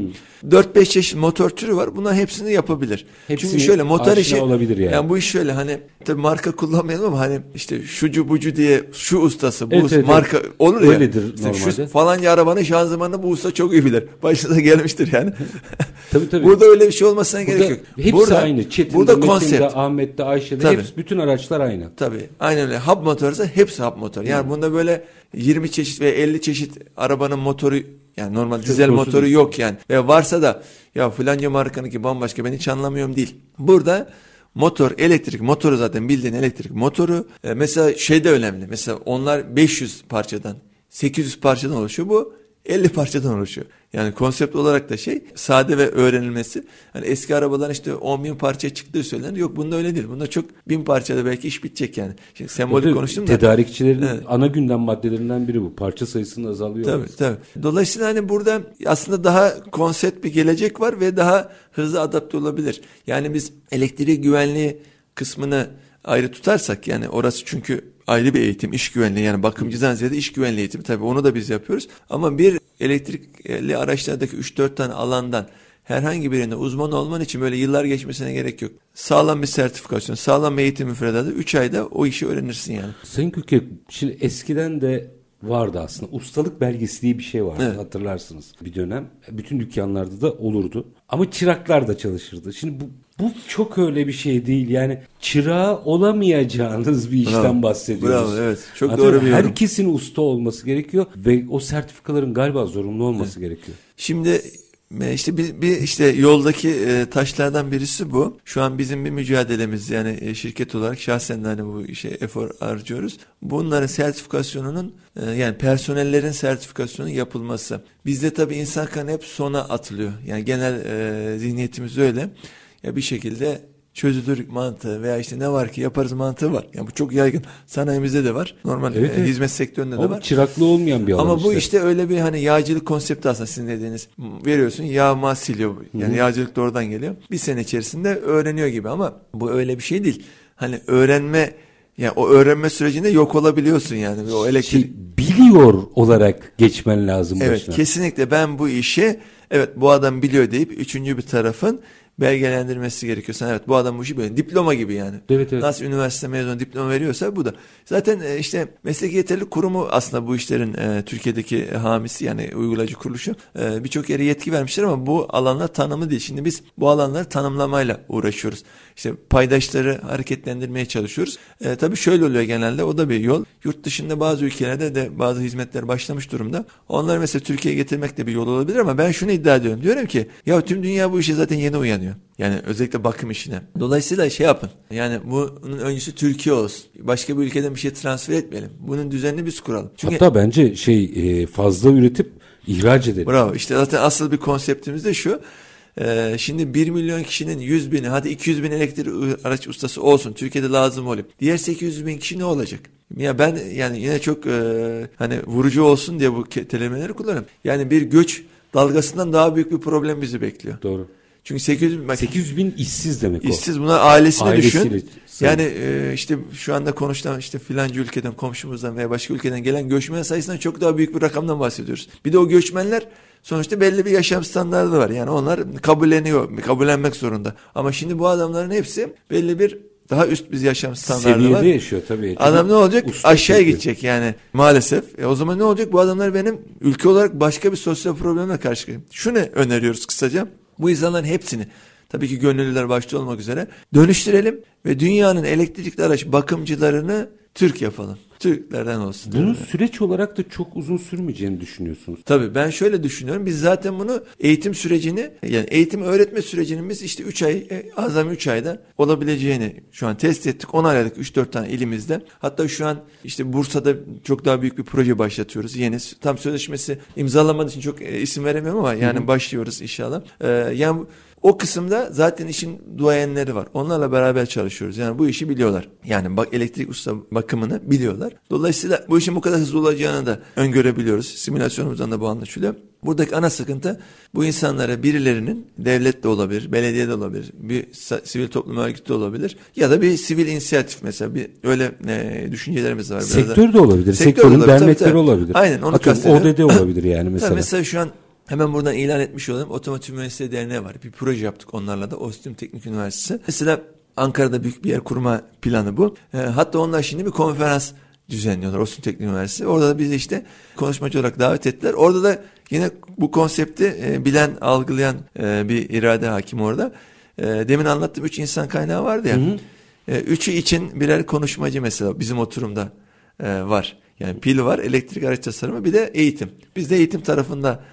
S2: 4-5 çeşit motor türü var. Bunlar hepsini yapabilir.
S1: Hepsini
S2: Çünkü şöyle motor işi
S1: olabilir yani.
S2: bu iş şöyle hani tabii marka kullanmayalım ama hani işte şucu bucu diye şu ustası bu
S1: Evet, evet,
S2: marka olur ya.
S1: Öyledir
S2: İşte
S1: normalde.
S2: Şu falanca arabanın şanzımanını bu usta çok iyi bilir. Başına da gelmiştir yani.
S1: Tabii, tabii.
S2: Burada öyle bir şey olmasına
S1: Burada
S2: gerek yok.
S1: hepsi
S2: burada,
S1: aynı. Çetin'de,
S2: burada
S1: Metin'de,
S2: konsept.
S1: Ahmet'te, Ayşe'de
S2: Tabii.
S1: hepsi bütün araçlar aynı.
S2: Tabii. Aynen öyle. Hub motorsa hepsi hub motor. Yani bunda böyle 20 çeşit ve 50 çeşit arabanın motoru yani normal dizel
S1: konusu
S2: motoru
S1: değil.
S2: yok yani. Ve varsa da ya filanca markanınki bambaşka ben hiç anlamıyorum değil. Burada motor, elektrik motoru zaten bildiğin elektrik motoru. E, mesela şey de önemli. Mesela onlar 500 parçadan, 800 parçadan oluşuyor. Bu 50 parçadan oluşuyor. Yani konsept olarak da şey sade ve öğrenilmesi. Hani eski arabaların işte 10 bin parça çıktığı söylenir. Yok bunda öyle değil. Bunda çok bin parçada belki iş bitecek yani. Şimdi sembolik
S1: Tabii,
S2: konuştum da.
S1: Tedarikçilerin
S2: Evet.
S1: ana gündem maddelerinden biri bu. Parça sayısının azalıyor.
S2: Tabii tabii. Dolayısıyla hani burada aslında daha konsept bir gelecek var ve daha hızlı adapte olabilir. Yani biz elektrik güvenliği kısmını ayrı tutarsak yani orası çünkü ayrı bir eğitim, iş güvenliği yani bakımcıdan ziyade iş güvenliği eğitimi tabii onu da biz yapıyoruz. Ama bir elektrikli araçlardaki 3-4 tane alandan herhangi birinde uzman olman için böyle yıllar geçmesine gerek yok. Sağlam bir sertifikasyon, sağlam bir eğitim müfredatı 3 ayda o işi öğrenirsin yani.
S1: Sayın Köke, şimdi eskiden de vardı aslında. Ustalık belgesi diye bir şey vardı
S2: Evet.
S1: hatırlarsınız. Bir dönem bütün dükkanlarda da olurdu. Ama çıraklar da çalışırdı. Şimdi bu bu çok öyle bir şey değil. Yani çırağı olamayacağınız bir işten
S2: Bravo.
S1: bahsediyoruz.
S2: Bravo, evet. Çok
S1: Anlatabiliyor
S2: doğru bir
S1: muyum?
S2: yorum.
S1: Herkesin usta olması gerekiyor ve o sertifikaların galiba zorunlu olması gerekiyor.
S2: Şimdi e, işte bir, bir işte yoldaki e, taşlardan birisi bu. Şu an bizim bir mücadelemiz yani e, şirket olarak şahsen de hani bu işe efor harcıyoruz. Bunların sertifikasyonunun e, yani personellerin sertifikasyonun yapılması. Bizde tabii insan kanı hep sona atılıyor. Yani genel e, zihniyetimiz öyle. Ya bir şekilde çözülür mantığı veya işte ne var ki yaparız mantığı var. Yani bu çok yaygın. Sanayimizde de var. Normal
S1: Evet,
S2: e,
S1: evet.
S2: hizmet sektöründe de var.
S1: çıraklı olmayan bir alan
S2: Ama bu işte öyle bir hani yağcılık konsepti aslında sizin dediğiniz. Veriyorsun yağma siliyor. Yani yağcılık da oradan geliyor. Bir sene içerisinde öğreniyor gibi ama bu öyle bir şey değil. Hani öğrenme Yani o öğrenme sürecinde yok olabiliyorsun yani. O elektrik... Şey,
S1: biliyor olarak geçmen lazım
S2: Evet
S1: başına.
S2: kesinlikle ben bu işi evet bu adam biliyor deyip üçüncü bir tarafın belgelendirmesi gerekiyor. Sen evet bu adam bu işi böyle diploma gibi yani.
S1: Evet, evet.
S2: Nasıl üniversite mezunu diploma veriyorsa bu da. Zaten e, işte mesleki yeterlilik kurumu aslında bu işlerin e, Türkiye'deki hamisi yani uygulayıcı kuruluşu e, birçok yere yetki vermişler ama bu alanlar tanımlı değil. Şimdi biz bu alanları tanımlamayla uğraşıyoruz. İşte paydaşları hareketlendirmeye çalışıyoruz. E, tabii şöyle oluyor genelde o da bir yol. Yurt dışında bazı ülkelerde de bazı hizmetler başlamış durumda. Onları mesela Türkiye'ye getirmek de bir yol olabilir ama ben şunu iddia ediyorum. Diyorum ki ya tüm dünya bu işe zaten yeni uyanıyor. Yani özellikle bakım işine. Dolayısıyla şey yapın. Yani bunun öncüsü Türkiye olsun. Başka bir ülkeden bir şey transfer etmeyelim. Bunun düzenini biz kuralım.
S1: Çünkü Hatta bence şey e, fazla üretip ihraç edelim.
S2: Bravo. İşte zaten asıl bir konseptimiz de şu. Ee, şimdi 1 milyon kişinin 100 bini hadi 200 bin elektrik araç ustası olsun Türkiye'de lazım olup diğer 800 bin kişi ne olacak? Ya ben yani yine çok e, hani vurucu olsun diye bu kelimeleri kullanıyorum. Yani bir göç dalgasından daha büyük bir problem bizi bekliyor.
S1: Doğru.
S2: Çünkü 800 bin,
S1: 800 bin işsiz demek
S2: o. İşsiz bunlar ailesini Ailesiyle düşün. Yani e, işte şu anda konuşulan işte filanca ülkeden komşumuzdan veya başka ülkeden gelen göçmen sayısından çok daha büyük bir rakamdan bahsediyoruz. Bir de o göçmenler sonuçta belli bir yaşam standartı var. Yani onlar kabulleniyor, kabullenmek zorunda. Ama şimdi bu adamların hepsi belli bir daha üst bir yaşam standartı
S1: Seviyede
S2: var.
S1: yaşıyor tabii.
S2: Adam ne olacak? Aşağıya gidecek yani maalesef. E o zaman ne olacak? Bu adamlar benim ülke olarak başka bir sosyal problemle karşı. Şunu öneriyoruz kısaca. Bu insanların hepsini tabii ki gönüllüler başta olmak üzere dönüştürelim ve dünyanın elektrikli araç bakımcılarını Türk yapalım. Türklerden olsun.
S1: Bunun yani. süreç olarak da çok uzun sürmeyeceğini düşünüyorsunuz.
S2: Tabii ben şöyle düşünüyorum. Biz zaten bunu eğitim sürecini yani eğitim öğretme sürecinin biz işte 3 ay e, azami 3 ayda olabileceğini şu an test ettik. 10 aylık 3-4 tane ilimizde. Hatta şu an işte Bursa'da çok daha büyük bir proje başlatıyoruz. Yeni tam sözleşmesi imzalamadığı için çok e, isim veremiyorum ama yani Hı-hı. başlıyoruz inşallah. Ee, yani o kısımda zaten işin duayenleri var. Onlarla beraber çalışıyoruz. Yani bu işi biliyorlar. Yani bak elektrik usta bakımını biliyorlar. Dolayısıyla bu işin bu kadar hızlı olacağını da öngörebiliyoruz. Simülasyonumuzdan da bu anlaşılıyor. Buradaki ana sıkıntı bu insanlara birilerinin devlet de olabilir, belediye de olabilir, bir sivil toplum örgütü de olabilir ya da bir sivil inisiyatif mesela bir öyle e, düşüncelerimiz var.
S1: Sektör de olabilir. Sektör Sektörün olabilir, dernekleri tabii, tabii. olabilir. Aynen onu Atıyorum, ODD olabilir yani mesela.
S2: mesela şu an Hemen buradan ilan etmiş olalım. Otomotiv Mühendisliği Derneği var. Bir proje yaptık onlarla da. Ostim Teknik Üniversitesi. Mesela Ankara'da büyük bir yer kurma planı bu. E, hatta onlar şimdi bir konferans düzenliyorlar Ostim Teknik Üniversitesi. Orada da bizi işte konuşmacı olarak davet ettiler. Orada da yine bu konsepti e, bilen, algılayan e, bir irade hakim orada. E, demin anlattığım üç insan kaynağı vardı ya. Hı hı. E, üçü için birer konuşmacı mesela bizim oturumda e, var. Yani pil var, elektrik araç tasarımı bir de eğitim. Biz de eğitim tarafında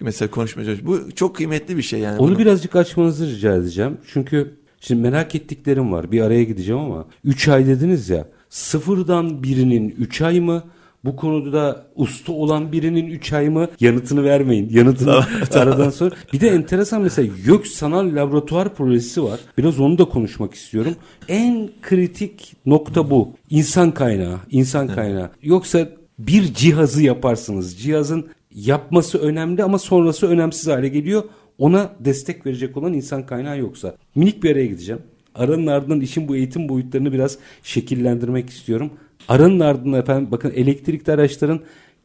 S2: mesela konuşmaya Bu çok kıymetli bir şey yani.
S1: Onu bunu. birazcık açmanızı rica edeceğim. Çünkü şimdi merak ettiklerim var. Bir araya gideceğim ama 3 ay dediniz ya. Sıfırdan birinin 3 ay mı? Bu konuda usta olan birinin 3 ay mı? Yanıtını vermeyin. Yanıtını aradan sonra. Bir de enteresan mesela YÖK Sanal Laboratuvar Projesi var. Biraz onu da konuşmak istiyorum. En kritik nokta bu. İnsan kaynağı. insan kaynağı. Yoksa bir cihazı yaparsınız. Cihazın yapması önemli ama sonrası önemsiz hale geliyor. Ona destek verecek olan insan kaynağı yoksa. Minik bir araya gideceğim. Aranın ardından işin bu eğitim boyutlarını biraz şekillendirmek istiyorum. Aranın ardından efendim bakın elektrikli araçların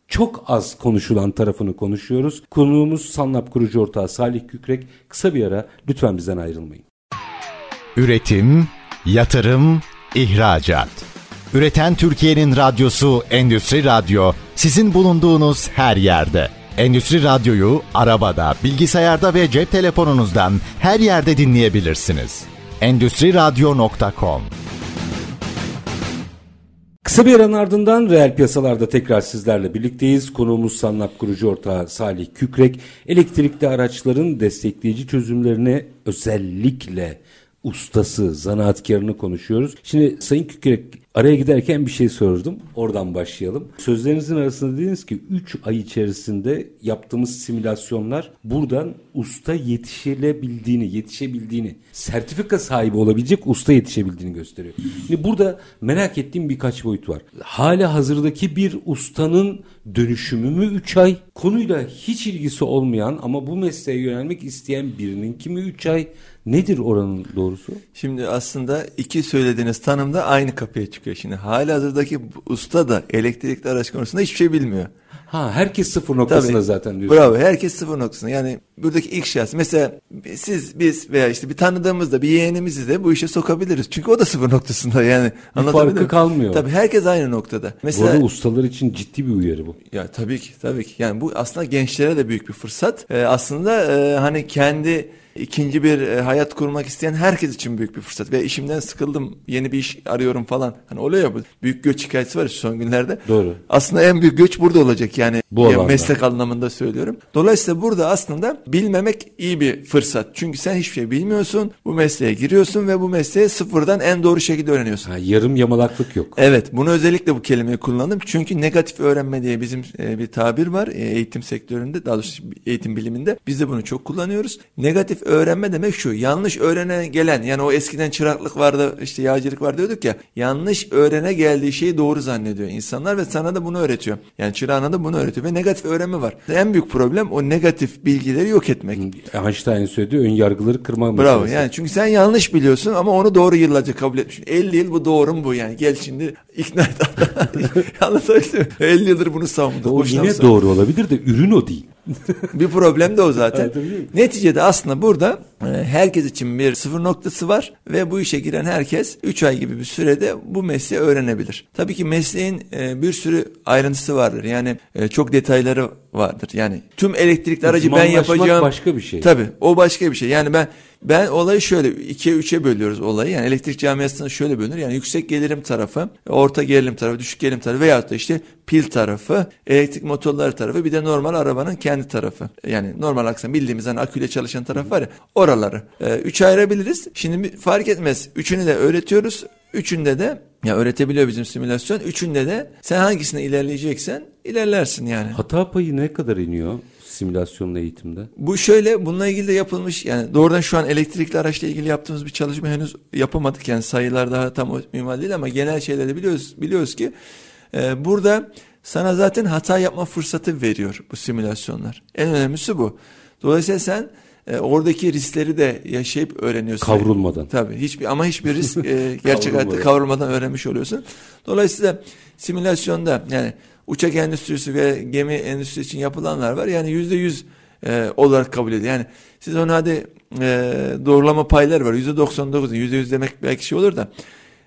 S1: çok az konuşulan tarafını konuşuyoruz. Konuğumuz Sanlap kurucu ortağı Salih Kükrek. Kısa bir ara lütfen bizden ayrılmayın.
S3: Üretim, yatırım, ihracat. Üreten Türkiye'nin radyosu Endüstri Radyo sizin bulunduğunuz her yerde. Endüstri Radyo'yu arabada, bilgisayarda ve cep telefonunuzdan her yerde dinleyebilirsiniz. Endüstri Radyo.com
S1: Kısa bir aranın ardından reel piyasalarda tekrar sizlerle birlikteyiz. Konuğumuz Sanlap kurucu ortağı Salih Kükrek. Elektrikli araçların destekleyici çözümlerine özellikle ustası, zanaatkarını konuşuyoruz. Şimdi Sayın Kükrek araya giderken bir şey sordum. Oradan başlayalım. Sözlerinizin arasında dediniz ki 3 ay içerisinde yaptığımız simülasyonlar buradan usta yetişilebildiğini, yetişebildiğini, sertifika sahibi olabilecek usta yetişebildiğini gösteriyor. Şimdi burada merak ettiğim birkaç boyut var. Hala hazırdaki bir ustanın dönüşümü mü 3 ay? Konuyla hiç ilgisi olmayan ama bu mesleğe yönelmek isteyen birinin kimi 3 ay? Nedir oranın doğrusu?
S2: Şimdi aslında iki söylediğiniz tanımda aynı kapıya çıkıyor çıkıyor. Şimdi hali hazırdaki usta da elektrikli araç konusunda hiçbir şey bilmiyor.
S1: Ha herkes sıfır noktasında
S2: Tabii.
S1: zaten diyorsun.
S2: Bravo. Herkes sıfır noktasında. Yani buradaki ilk şahıs. Mesela siz, biz veya işte bir tanıdığımızda bir yeğenimizi de bu işe sokabiliriz. Çünkü o da sıfır noktasında. Yani anlatabildim
S1: farkı
S2: mi?
S1: kalmıyor.
S2: Tabii herkes aynı noktada.
S1: Bu
S2: Mesela
S1: arada ustalar için ciddi bir uyarı bu.
S2: ya tabii ki tabii ki. Yani bu aslında gençlere de büyük bir fırsat. Ee, aslında e, hani kendi ikinci bir e, hayat kurmak isteyen herkes için büyük bir fırsat. Ve işimden sıkıldım, yeni bir iş arıyorum falan. Hani oluyor ya bu büyük göç hikayesi var ya son günlerde.
S1: Doğru.
S2: Aslında en büyük göç burada olacak yani.
S1: Bu alanda.
S2: meslek anlamında söylüyorum. Dolayısıyla burada aslında bilmemek iyi bir fırsat. Çünkü sen hiçbir şey bilmiyorsun. Bu mesleğe giriyorsun ve bu mesleği sıfırdan en doğru şekilde öğreniyorsun.
S1: Ha, yarım yamalaklık yok.
S2: Evet, bunu özellikle bu kelimeyi kullandım. Çünkü negatif öğrenme diye bizim e, bir tabir var e, eğitim sektöründe, daha doğrusu eğitim biliminde. Biz de bunu çok kullanıyoruz. Negatif öğrenme demek şu, yanlış öğrene gelen, yani o eskiden çıraklık vardı, işte yağcılık var diyorduk ya, yanlış öğrene geldiği şeyi doğru zannediyor insanlar ve sana da bunu öğretiyor. Yani çırağına da bunu öğretiyor ve negatif öğrenme var. En büyük problem o negatif bilgileri yok etmek.
S1: Einstein söylediği ön yargıları kırma
S2: Bravo
S1: meselesi.
S2: yani çünkü sen yanlış biliyorsun ama onu doğru yıllarca kabul etmişsin. 50 yıl bu doğru mu bu yani gel şimdi ikna et. Anlatabildim mi? 50 yıldır bunu savunduk.
S1: O yine doğru olabilir de ürün o değil.
S2: Bir problem de o zaten. Neticede aslında burada e, herkes için bir sıfır noktası var ve bu işe giren herkes 3 ay gibi bir sürede bu mesleği öğrenebilir. Tabii ki mesleğin e, bir sürü ayrıntısı vardır. Yani e, çok detayları vardır. Yani tüm elektrikli aracı ben yapacağım.
S1: başka bir şey.
S2: Tabii o başka bir şey. Yani ben ben olayı şöyle ikiye üçe bölüyoruz olayı. Yani elektrik camiasında şöyle bölünür. Yani yüksek gelirim tarafı, orta gerilim tarafı, düşük gerilim tarafı veyahut da işte pil tarafı, elektrik motorları tarafı bir de normal arabanın kendi tarafı. Yani normal aksan bildiğimiz hani aküyle çalışan taraf var ya oraları. Ee, üçe ayırabiliriz. Şimdi fark etmez. Üçünü de öğretiyoruz. Üçünde de ya öğretebiliyor bizim simülasyon. Üçünde de sen hangisine ilerleyeceksen ilerlersin yani.
S1: Hata payı ne kadar iniyor simülasyonla eğitimde?
S2: Bu şöyle bununla ilgili de yapılmış yani doğrudan şu an elektrikli araçla ilgili yaptığımız bir çalışma henüz yapamadık yani sayılar daha tam minimal değil ama genel şeyleri biliyoruz biliyoruz ki e, burada sana zaten hata yapma fırsatı veriyor bu simülasyonlar. En önemlisi bu. Dolayısıyla sen e, oradaki riskleri de yaşayıp öğreniyorsun.
S1: Kavrulmadan.
S2: Tabii hiçbir ama hiçbir risk e, gerçek hayatta
S1: kavrulmadan
S2: öğrenmiş oluyorsun. Dolayısıyla simülasyonda yani uçak endüstrisi ve gemi endüstrisi için yapılanlar var. Yani yüzde yüz e, olarak kabul ediyor. Yani siz onu hadi e, doğrulama payları var. Yüzde doksan dokuz, yüzde yüz demek belki şey olur da.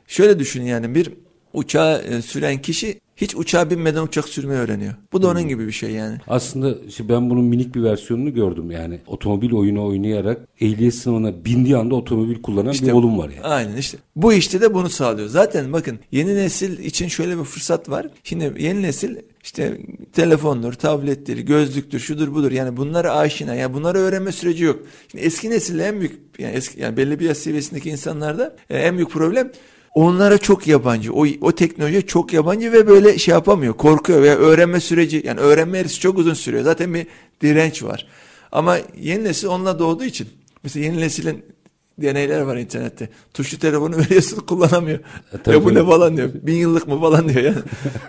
S2: Şöyle düşünün yani bir uçağı e, süren kişi hiç uçağa binmeden uçak sürmeyi öğreniyor. Bu da onun gibi bir şey yani.
S1: Aslında işte ben bunun minik bir versiyonunu gördüm yani. Otomobil oyunu oynayarak ehliyet sınavına bindiği anda otomobil kullanan bir oğlum var yani.
S2: Aynen işte. Bu işte de bunu sağlıyor. Zaten bakın yeni nesil için şöyle bir fırsat var. Şimdi yeni nesil işte telefondur, tablettir, gözlüktür, şudur budur. Yani bunlara aşina. Yani bunları öğrenme süreci yok. Şimdi eski nesille en büyük yani eski yani belli bir yaş seviyesindeki insanlarda e, en büyük problem onlara çok yabancı. O, o teknoloji çok yabancı ve böyle şey yapamıyor. Korkuyor veya öğrenme süreci yani öğrenme eğrisi çok uzun sürüyor. Zaten bir direnç var. Ama yeni nesil onunla doğduğu için mesela yeni neslin deneyler var internette. Tuşlu telefonu veriyorsun kullanamıyor.
S1: tabii.
S2: ya bu ne falan diyor. Bin yıllık mı falan diyor yani.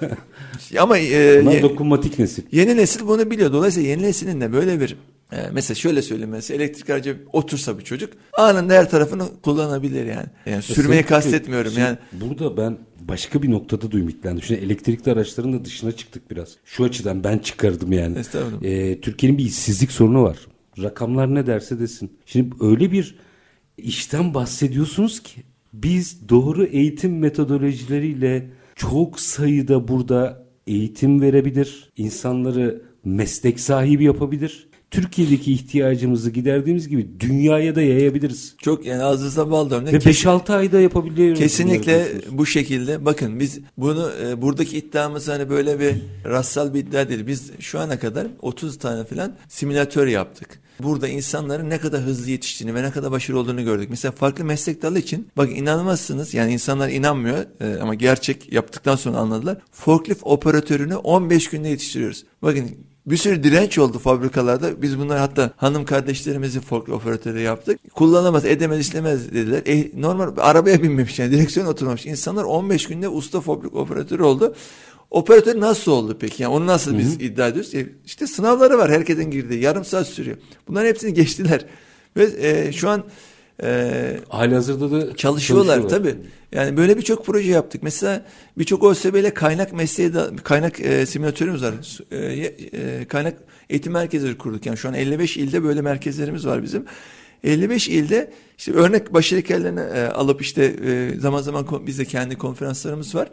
S2: Ama e,
S1: Bunlar dokunmatik nesil.
S2: yeni nesil bunu biliyor. Dolayısıyla yeni neslin de böyle bir e, mesela şöyle söyleyeyim mesela elektrik aracı otursa bir çocuk anında her tarafını kullanabilir yani. Yani sürmeyi kastetmiyorum
S1: Şimdi
S2: yani.
S1: Burada ben başka bir noktada da ümitlendim. Şimdi elektrikli araçların da dışına çıktık biraz. Şu açıdan ben çıkardım yani.
S2: Estağfurullah.
S1: Ee, Türkiye'nin bir işsizlik sorunu var. Rakamlar ne derse desin. Şimdi öyle bir işten bahsediyorsunuz ki biz doğru eğitim metodolojileriyle çok sayıda burada eğitim verebilir, insanları meslek sahibi yapabilir. Türkiye'deki ihtiyacımızı giderdiğimiz gibi dünyaya da yayabiliriz.
S2: Çok yani ağzınıza bal örnek.
S1: Ve 5-6 ayda yapabiliyoruz.
S2: Kesinlikle bu şekilde. Bakın biz bunu e, buradaki iddiamız hani böyle bir rastsal bir iddia değil. Biz şu ana kadar 30 tane falan simülatör yaptık. Burada insanların ne kadar hızlı yetiştiğini ve ne kadar başarılı olduğunu gördük. Mesela farklı meslek dalı için bak inanmazsınız yani insanlar inanmıyor e, ama gerçek yaptıktan sonra anladılar. Forklift operatörünü 15 günde yetiştiriyoruz. Bakın bir sürü direnç oldu fabrikalarda. Biz bunlar hatta hanım kardeşlerimizi forklift operatörü yaptık. Kullanamaz, edemez, işlemez dediler. E, normal arabaya binmemiş yani direksiyon oturmamış. İnsanlar 15 günde usta forklift operatörü oldu. Operatör nasıl oldu peki? Yani onu nasıl biz iddia ediyoruz? E, işte sınavları var herkesin girdiği. Yarım saat sürüyor. Bunların hepsini geçtiler. Ve e, şu an e,
S1: Hali hazırda da
S2: çalışıyorlar tabii. Yani böyle birçok proje yaptık. Mesela birçok OSB ile kaynak mesleği de, kaynak e, simülatörümüz var. E, e, kaynak eğitim merkezleri kurduk. Yani şu an 55 ilde böyle merkezlerimiz var bizim. 55 ilde işte örnek başarı hikayelerini e, alıp işte e, zaman zaman bizde kendi konferanslarımız var.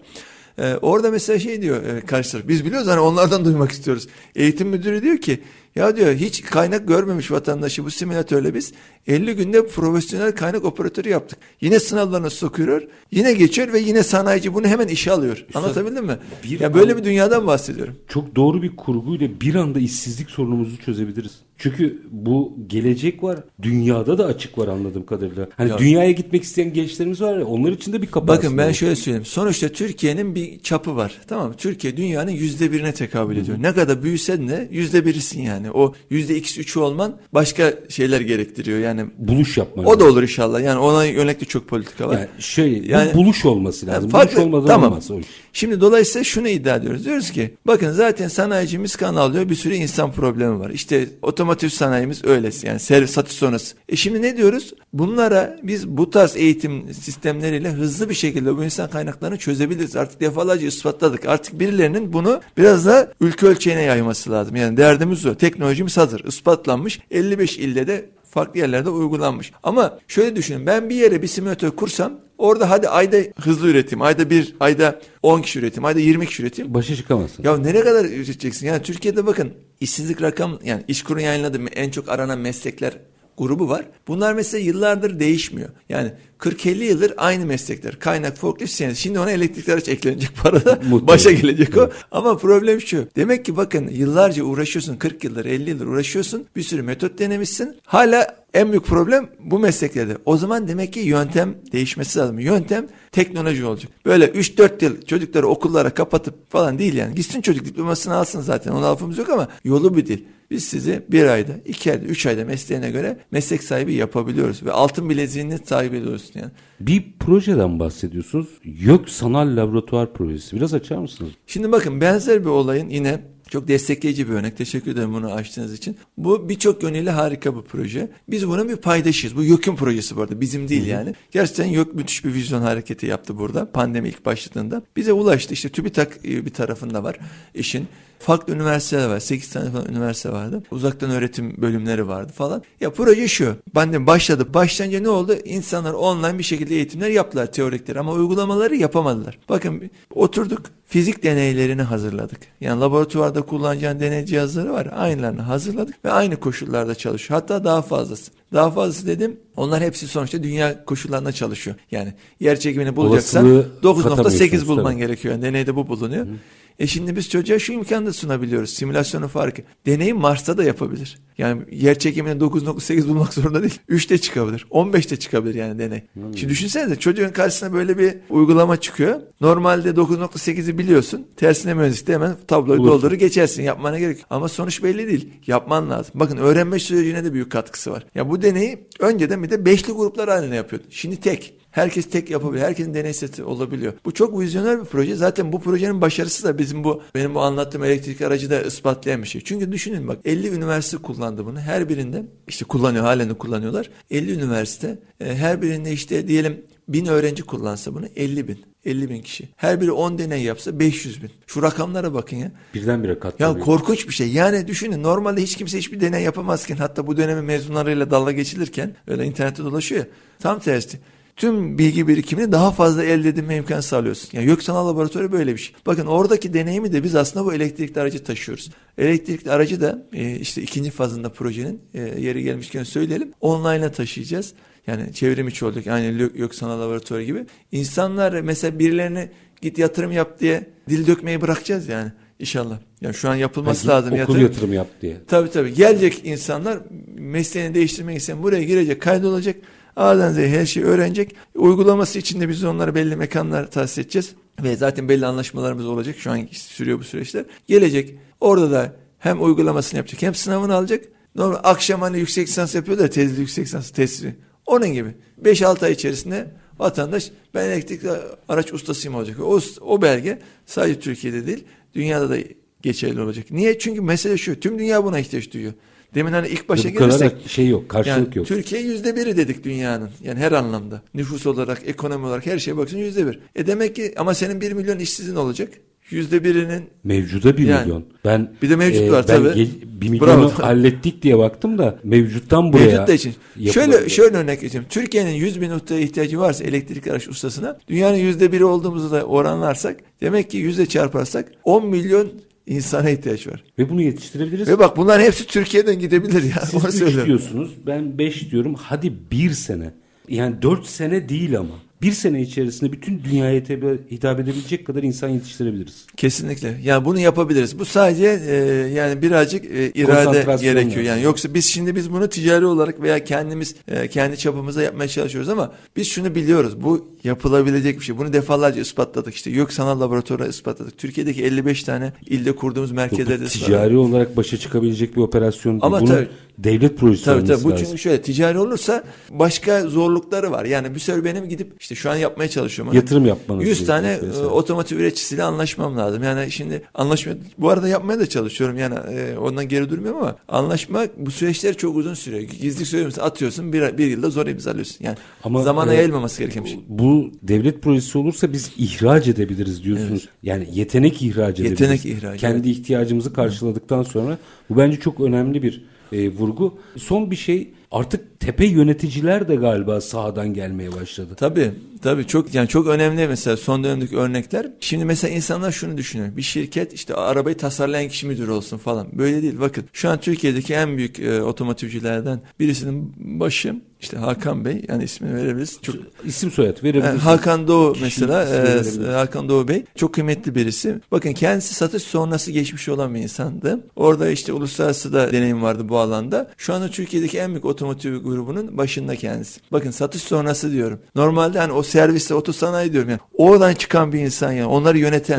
S2: E, orada mesela şey diyor e, karşı taraf. Biz biliyoruz hani onlardan duymak istiyoruz. Eğitim müdürü diyor ki ya diyor hiç kaynak görmemiş vatandaşı bu simülatörle biz 50 günde profesyonel kaynak operatörü yaptık. Yine sınavlarına sokuyor, yine geçiyor ve yine sanayici bunu hemen işe alıyor. Üstad, Anlatabildim mi? Bir ya böyle bir dünyadan bahsediyorum.
S1: Çok doğru bir kurguyla bir anda işsizlik sorunumuzu çözebiliriz. Çünkü bu gelecek var. Dünyada da açık var anladığım kadarıyla. Hani ya. dünyaya gitmek isteyen gençlerimiz var ya onlar için de bir kapı
S2: Bakın ben şöyle söyleyeyim. Sonuçta Türkiye'nin bir çapı var. Tamam mı? Türkiye dünyanın yüzde birine tekabül ediyor. Hı-hı. Ne kadar büyüsen de yüzde birisin yani. O yüzde ikisi üçü olman başka şeyler gerektiriyor. Yani
S1: buluş yapman.
S2: O da olur inşallah. Yani ona yönelik de çok politika var.
S1: Yani şey yani, buluş olması lazım. Yani farklı, buluş olmadan tamam. olmaz. O
S2: Şimdi dolayısıyla şunu iddia ediyoruz. Diyoruz ki bakın zaten sanayicimiz kan alıyor. Bir sürü insan problemi var. İşte otomotiv sanayimiz öylesi. Yani servis satış sonrası. E şimdi ne diyoruz? Bunlara biz bu tarz eğitim sistemleriyle hızlı bir şekilde bu insan kaynaklarını çözebiliriz. Artık defalarca ispatladık. Artık birilerinin bunu biraz da ülke ölçeğine yayması lazım. Yani derdimiz o. Teknolojimiz hazır. ispatlanmış. 55 ilde de farklı yerlerde uygulanmış. Ama şöyle düşünün ben bir yere bir simülatör kursam orada hadi ayda hızlı üretim, ayda bir, ayda 10 kişi üretim, ayda 20 kişi üretim.
S1: Başa çıkamazsın.
S2: Ya nereye kadar üreteceksin? Yani Türkiye'de bakın işsizlik rakam yani iş kurun yayınladı en çok aranan meslekler grubu var. Bunlar mesela yıllardır değişmiyor. Yani 40-50 yıldır aynı meslekler. Kaynak, forklift, CNC. Şimdi ona elektrikli araç eklenecek parada başa gelecek o. Ama problem şu. Demek ki bakın yıllarca uğraşıyorsun. 40 yıldır, 50 yıldır uğraşıyorsun. Bir sürü metot denemişsin. Hala en büyük problem bu mesleklerde. O zaman demek ki yöntem değişmesi lazım. Yöntem teknoloji olacak. Böyle 3-4 yıl çocukları okullara kapatıp falan değil yani. Gitsin çocuk diplomasını alsın zaten. Ona lafımız yok ama yolu bir değil. Biz sizi bir ayda, iki ayda, üç ayda mesleğine göre meslek sahibi yapabiliyoruz. Ve altın bileziğini sahibi ediyoruz. Yani.
S1: Bir projeden bahsediyorsunuz. YÖK Sanal Laboratuvar Projesi. Biraz açar mısınız?
S2: Şimdi bakın benzer bir olayın yine çok destekleyici bir örnek. Teşekkür ederim bunu açtığınız için. Bu birçok yönüyle harika bir proje. Biz bunun bir paydaşıyız. Bu YÖK'ün projesi bu arada. Bizim değil yani. Gerçekten YÖK müthiş bir vizyon hareketi yaptı burada. Pandemi ilk başladığında. Bize ulaştı. İşte TÜBİTAK e, bir tarafında var işin farklı üniversiteler var. 8 tane falan üniversite vardı. Uzaktan öğretim bölümleri vardı falan. Ya proje şu. Ben başladı. Başlayınca ne oldu? İnsanlar online bir şekilde eğitimler yaptılar teorikleri ama uygulamaları yapamadılar. Bakın oturduk fizik deneylerini hazırladık. Yani laboratuvarda kullanacağın deney cihazları var. Aynılarını hazırladık ve aynı koşullarda çalışıyor. Hatta daha fazlası. Daha fazlası dedim. Onlar hepsi sonuçta dünya koşullarında çalışıyor. Yani yer çekimini bulacaksan 9.8 bulman tabii. gerekiyor. Yani deneyde bu bulunuyor. Hı. E şimdi biz çocuğa şu imkanı da sunabiliyoruz. Simülasyonu farkı. Deneyi Mars'ta da yapabilir. Yani yer çekimine 9.8 bulmak zorunda değil. 3'te çıkabilir. 15'te çıkabilir yani deney. Hmm. Şimdi düşünsene de çocuğun karşısına böyle bir uygulama çıkıyor. Normalde 9.8'i biliyorsun. Tersine mühendislikte hemen tabloyu Bulursun. doldurur geçersin. Yapmana gerek. Ama sonuç belli değil. Yapman lazım. Bakın öğrenme sürecine de büyük katkısı var. Ya bu deneyi önceden bir de beşli gruplar haline yapıyordu. Şimdi tek. Herkes tek yapabiliyor. Herkesin deney seti olabiliyor. Bu çok vizyoner bir proje. Zaten bu projenin başarısı da bizim bu benim bu anlattığım elektrik aracı da ispatlayan bir şey. Çünkü düşünün bak 50 üniversite kullandı bunu. Her birinde işte kullanıyor halen de kullanıyorlar. 50 üniversite e, her birinde işte diyelim bin öğrenci kullansa bunu 50 bin. 50 bin kişi. Her biri 10 deney yapsa 500 bin. Şu rakamlara bakın ya.
S1: Birdenbire katlanıyor.
S2: Ya korkunç bir şey. Yani düşünün normalde hiç kimse hiçbir deney yapamazken hatta bu dönemin mezunlarıyla dalga geçilirken öyle internette dolaşıyor ya. Tam tersi tüm bilgi birikimini daha fazla elde edinme imkanı sağlıyorsun. Yani YÖK Sanal Laboratuvarı böyle bir şey. Bakın oradaki deneyimi de biz aslında bu elektrikli aracı taşıyoruz. Elektrikli aracı da e, işte ikinci fazında projenin e, yeri gelmişken söyleyelim. Online'a taşıyacağız. Yani çevrim içi olduk. Yani YÖK Sanal Laboratuvarı gibi. İnsanlar mesela birilerine git yatırım yap diye dil dökmeyi bırakacağız yani. İnşallah. Yani şu an yapılması
S1: yani
S2: lazım.
S1: Okul yatırım. yatırım yap diye.
S2: Tabii tabii. Gelecek insanlar mesleğini değiştirmek isteyen buraya girecek, kaydolacak. A'dan Z'ye her şeyi öğrenecek. Uygulaması için de biz onlara belli mekanlar tahsis edeceğiz. Ve zaten belli anlaşmalarımız olacak. Şu an sürüyor bu süreçler. Gelecek. Orada da hem uygulamasını yapacak hem sınavını alacak. Normal akşam hani yüksek lisans yapıyorlar. Tezli yüksek lisans testi. Onun gibi. 5-6 ay içerisinde vatandaş ben elektrikli araç ustasıyım olacak. O, o belge sadece Türkiye'de değil dünyada da geçerli olacak. Niye? Çünkü mesele şu. Tüm dünya buna ihtiyaç duyuyor. Demin hani ilk başa
S1: Bu
S2: gelirsek
S1: şey yok, karşılık
S2: yani
S1: yok.
S2: Türkiye yüzde biri dedik dünyanın. Yani her anlamda. Nüfus olarak, ekonomi olarak her şeye bakıyorsun yüzde bir. E demek ki ama senin bir milyon işsizin olacak. Yüzde birinin
S1: Mevcuda bir
S2: Yani.
S1: milyon. Ben e,
S2: Bir de mevcut var,
S1: ben
S2: tabii.
S1: gel- bir milyonu
S2: Bravo.
S1: hallettik diye baktım da mevcuttan buraya.
S2: mevcut da için. Şöyle şöyle örnek geçeyim. Türkiye'nin 100 bin ustaya ihtiyacı varsa elektrik araç ustasına dünyanın yüzde biri olduğumuzu da oranlarsak demek ki yüzde çarparsak 10 milyon insana ihtiyaç var.
S1: Ve bunu yetiştirebiliriz.
S2: Ve bak bunların hepsi Türkiye'den gidebilir ya.
S1: Siz
S2: Onu
S1: üç
S2: söylüyorum.
S1: diyorsunuz. Ben beş diyorum. Hadi bir sene. Yani dört sene değil ama. Bir sene içerisinde bütün dünyaya hitap- edebilecek kadar insan yetiştirebiliriz.
S2: Kesinlikle. Yani bunu yapabiliriz. Bu sadece e, yani birazcık e, irade gerekiyor.
S1: yani.
S2: Yoksa biz şimdi biz bunu ticari olarak veya kendimiz e, kendi çapımızda yapmaya çalışıyoruz ama biz şunu biliyoruz. Bu yapılabilecek bir şey. Bunu defalarca ispatladık. İşte YÖK Sanal Laboratuvarı ispatladık. Türkiye'deki 55 tane ilde kurduğumuz merkezlerde
S1: ticari olarak başa çıkabilecek bir operasyon.
S2: Ama
S1: Bunun
S2: tabii-
S1: devlet projesi
S2: Tabii tabii bu
S1: lazım.
S2: çünkü şöyle ticari olursa başka zorlukları var. Yani bir sefer benim gidip işte şu an yapmaya çalışıyorum.
S1: Yatırım yapmanız
S2: 100 tane
S1: mesela.
S2: e, otomotiv üreticisiyle anlaşmam lazım. Yani şimdi anlaşma bu arada yapmaya da çalışıyorum. Yani e, ondan geri durmuyorum ama anlaşma bu süreçler çok uzun sürüyor. Gizlilik söylemesi atıyorsun bir, bir yılda zor imzalıyorsun. Yani
S1: Ama,
S2: zamana
S1: e,
S2: yayılmaması gereken bir şey.
S1: Bu devlet projesi olursa biz ihraç edebiliriz diyorsunuz. Yani yetenek ihraç edebiliriz.
S2: Yetenek ihracı,
S1: Kendi ihtiyacımızı karşıladıktan sonra bu bence çok önemli bir e, vurgu. Son bir şey artık tepe yöneticiler de galiba sahadan gelmeye başladı.
S2: Tabii tabii çok yani çok önemli mesela son dönemdeki örnekler. Şimdi mesela insanlar şunu düşünüyor. Bir şirket işte arabayı tasarlayan kişi müdür olsun falan. Böyle değil. Bakın şu an Türkiye'deki en büyük e, otomotivcilerden birisinin başı işte Hakan Bey yani ismini verebiliriz. Çok
S1: İsim soyad
S2: yani
S1: verebiliriz.
S2: Hakan Doğu mesela e. Hakan Doğu Bey çok kıymetli birisi. Bakın kendisi satış sonrası geçmiş olan bir insandı. Orada işte uluslararası da deneyim vardı bu alanda. Şu anda Türkiye'deki en büyük otomotiv grubunun başında kendisi. Bakın satış sonrası diyorum. Normalde hani o serviste otosanayi diyorum yani. Oradan çıkan bir insan yani. Onları yöneten.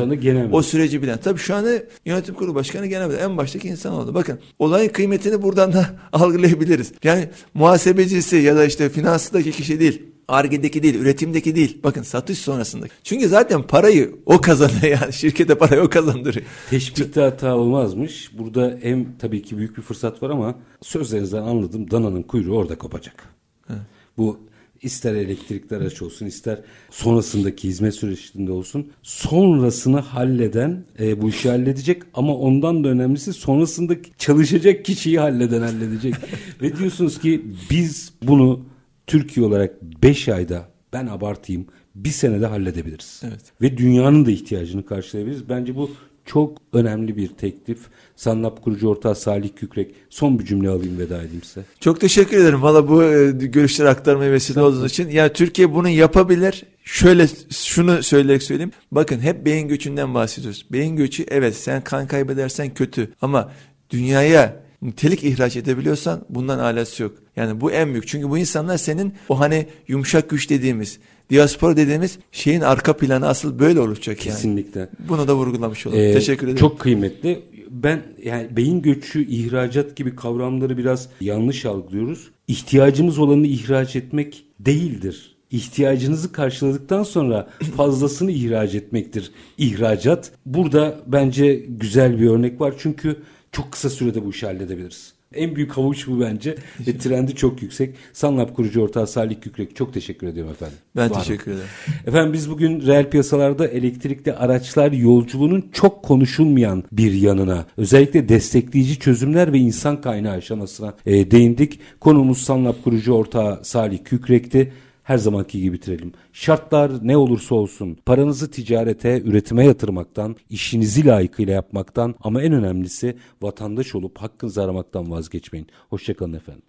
S2: O süreci bilen. Tabii şu anda yönetim kurulu başkanı genel müdür. En baştaki insan oldu. Bakın olayın kıymetini buradan da algılayabiliriz. Yani muhasebecisi ya da işte finansdaki kişi değil. Arge'deki değil, üretimdeki değil. Bakın satış sonrasındaki. Çünkü zaten parayı o kazanıyor yani. Şirkete parayı o kazandırıyor.
S1: Teşbihte hata olmazmış. Burada hem tabii ki büyük bir fırsat var ama sözlerinizden anladım dananın kuyruğu orada kopacak. Bu ister elektrikli araç olsun ister sonrasındaki hizmet süreçinde olsun sonrasını halleden e, bu işi halledecek ama ondan da önemlisi sonrasında çalışacak kişiyi halleden halledecek. Ve diyorsunuz ki biz bunu Türkiye olarak 5 ayda ben abartayım bir senede halledebiliriz.
S2: Evet.
S1: Ve dünyanın da ihtiyacını karşılayabiliriz. Bence bu çok önemli bir teklif. Sanlap kurucu ortağı Salih Kükrek. Son bir cümle alayım veda edeyim size.
S2: Çok teşekkür ederim. Valla bu e, görüşleri aktarmaya vesile olduğunuz için. Yani Türkiye bunu yapabilir. Şöyle şunu söyleyerek söyleyeyim. Bakın hep beyin göçünden bahsediyoruz. Beyin göçü evet sen kan kaybedersen kötü. Ama dünyaya nitelik ihraç edebiliyorsan bundan alası yok. Yani bu en büyük. Çünkü bu insanlar senin o hani yumuşak güç dediğimiz, diaspora dediğimiz şeyin arka planı asıl böyle olacak yani.
S1: Kesinlikle.
S2: Bunu da vurgulamış olalım.
S1: Ee,
S2: Teşekkür ederim.
S1: Çok kıymetli. Ben yani beyin göçü, ihracat gibi kavramları biraz yanlış algılıyoruz. İhtiyacımız olanı ihraç etmek değildir. İhtiyacınızı karşıladıktan sonra fazlasını ihraç etmektir ihracat. Burada bence güzel bir örnek var çünkü çok kısa sürede bu işi halledebiliriz. En büyük havuç bu bence ve trendi çok yüksek. Sanlap kurucu ortağı Salih Kükrek çok teşekkür ediyorum efendim.
S2: ben
S1: Var
S2: teşekkür ederim.
S1: Efendim biz bugün reel piyasalarda elektrikli araçlar yolculuğunun çok konuşulmayan bir yanına özellikle destekleyici çözümler ve insan kaynağı aşamasına e, değindik. Konumuz Sanlap kurucu ortağı Salih Kükrek'ti. Her zamanki gibi bitirelim. Şartlar ne olursa olsun paranızı ticarete, üretime yatırmaktan, işinizi layıkıyla yapmaktan ama en önemlisi vatandaş olup hakkınızı aramaktan vazgeçmeyin. Hoşçakalın efendim.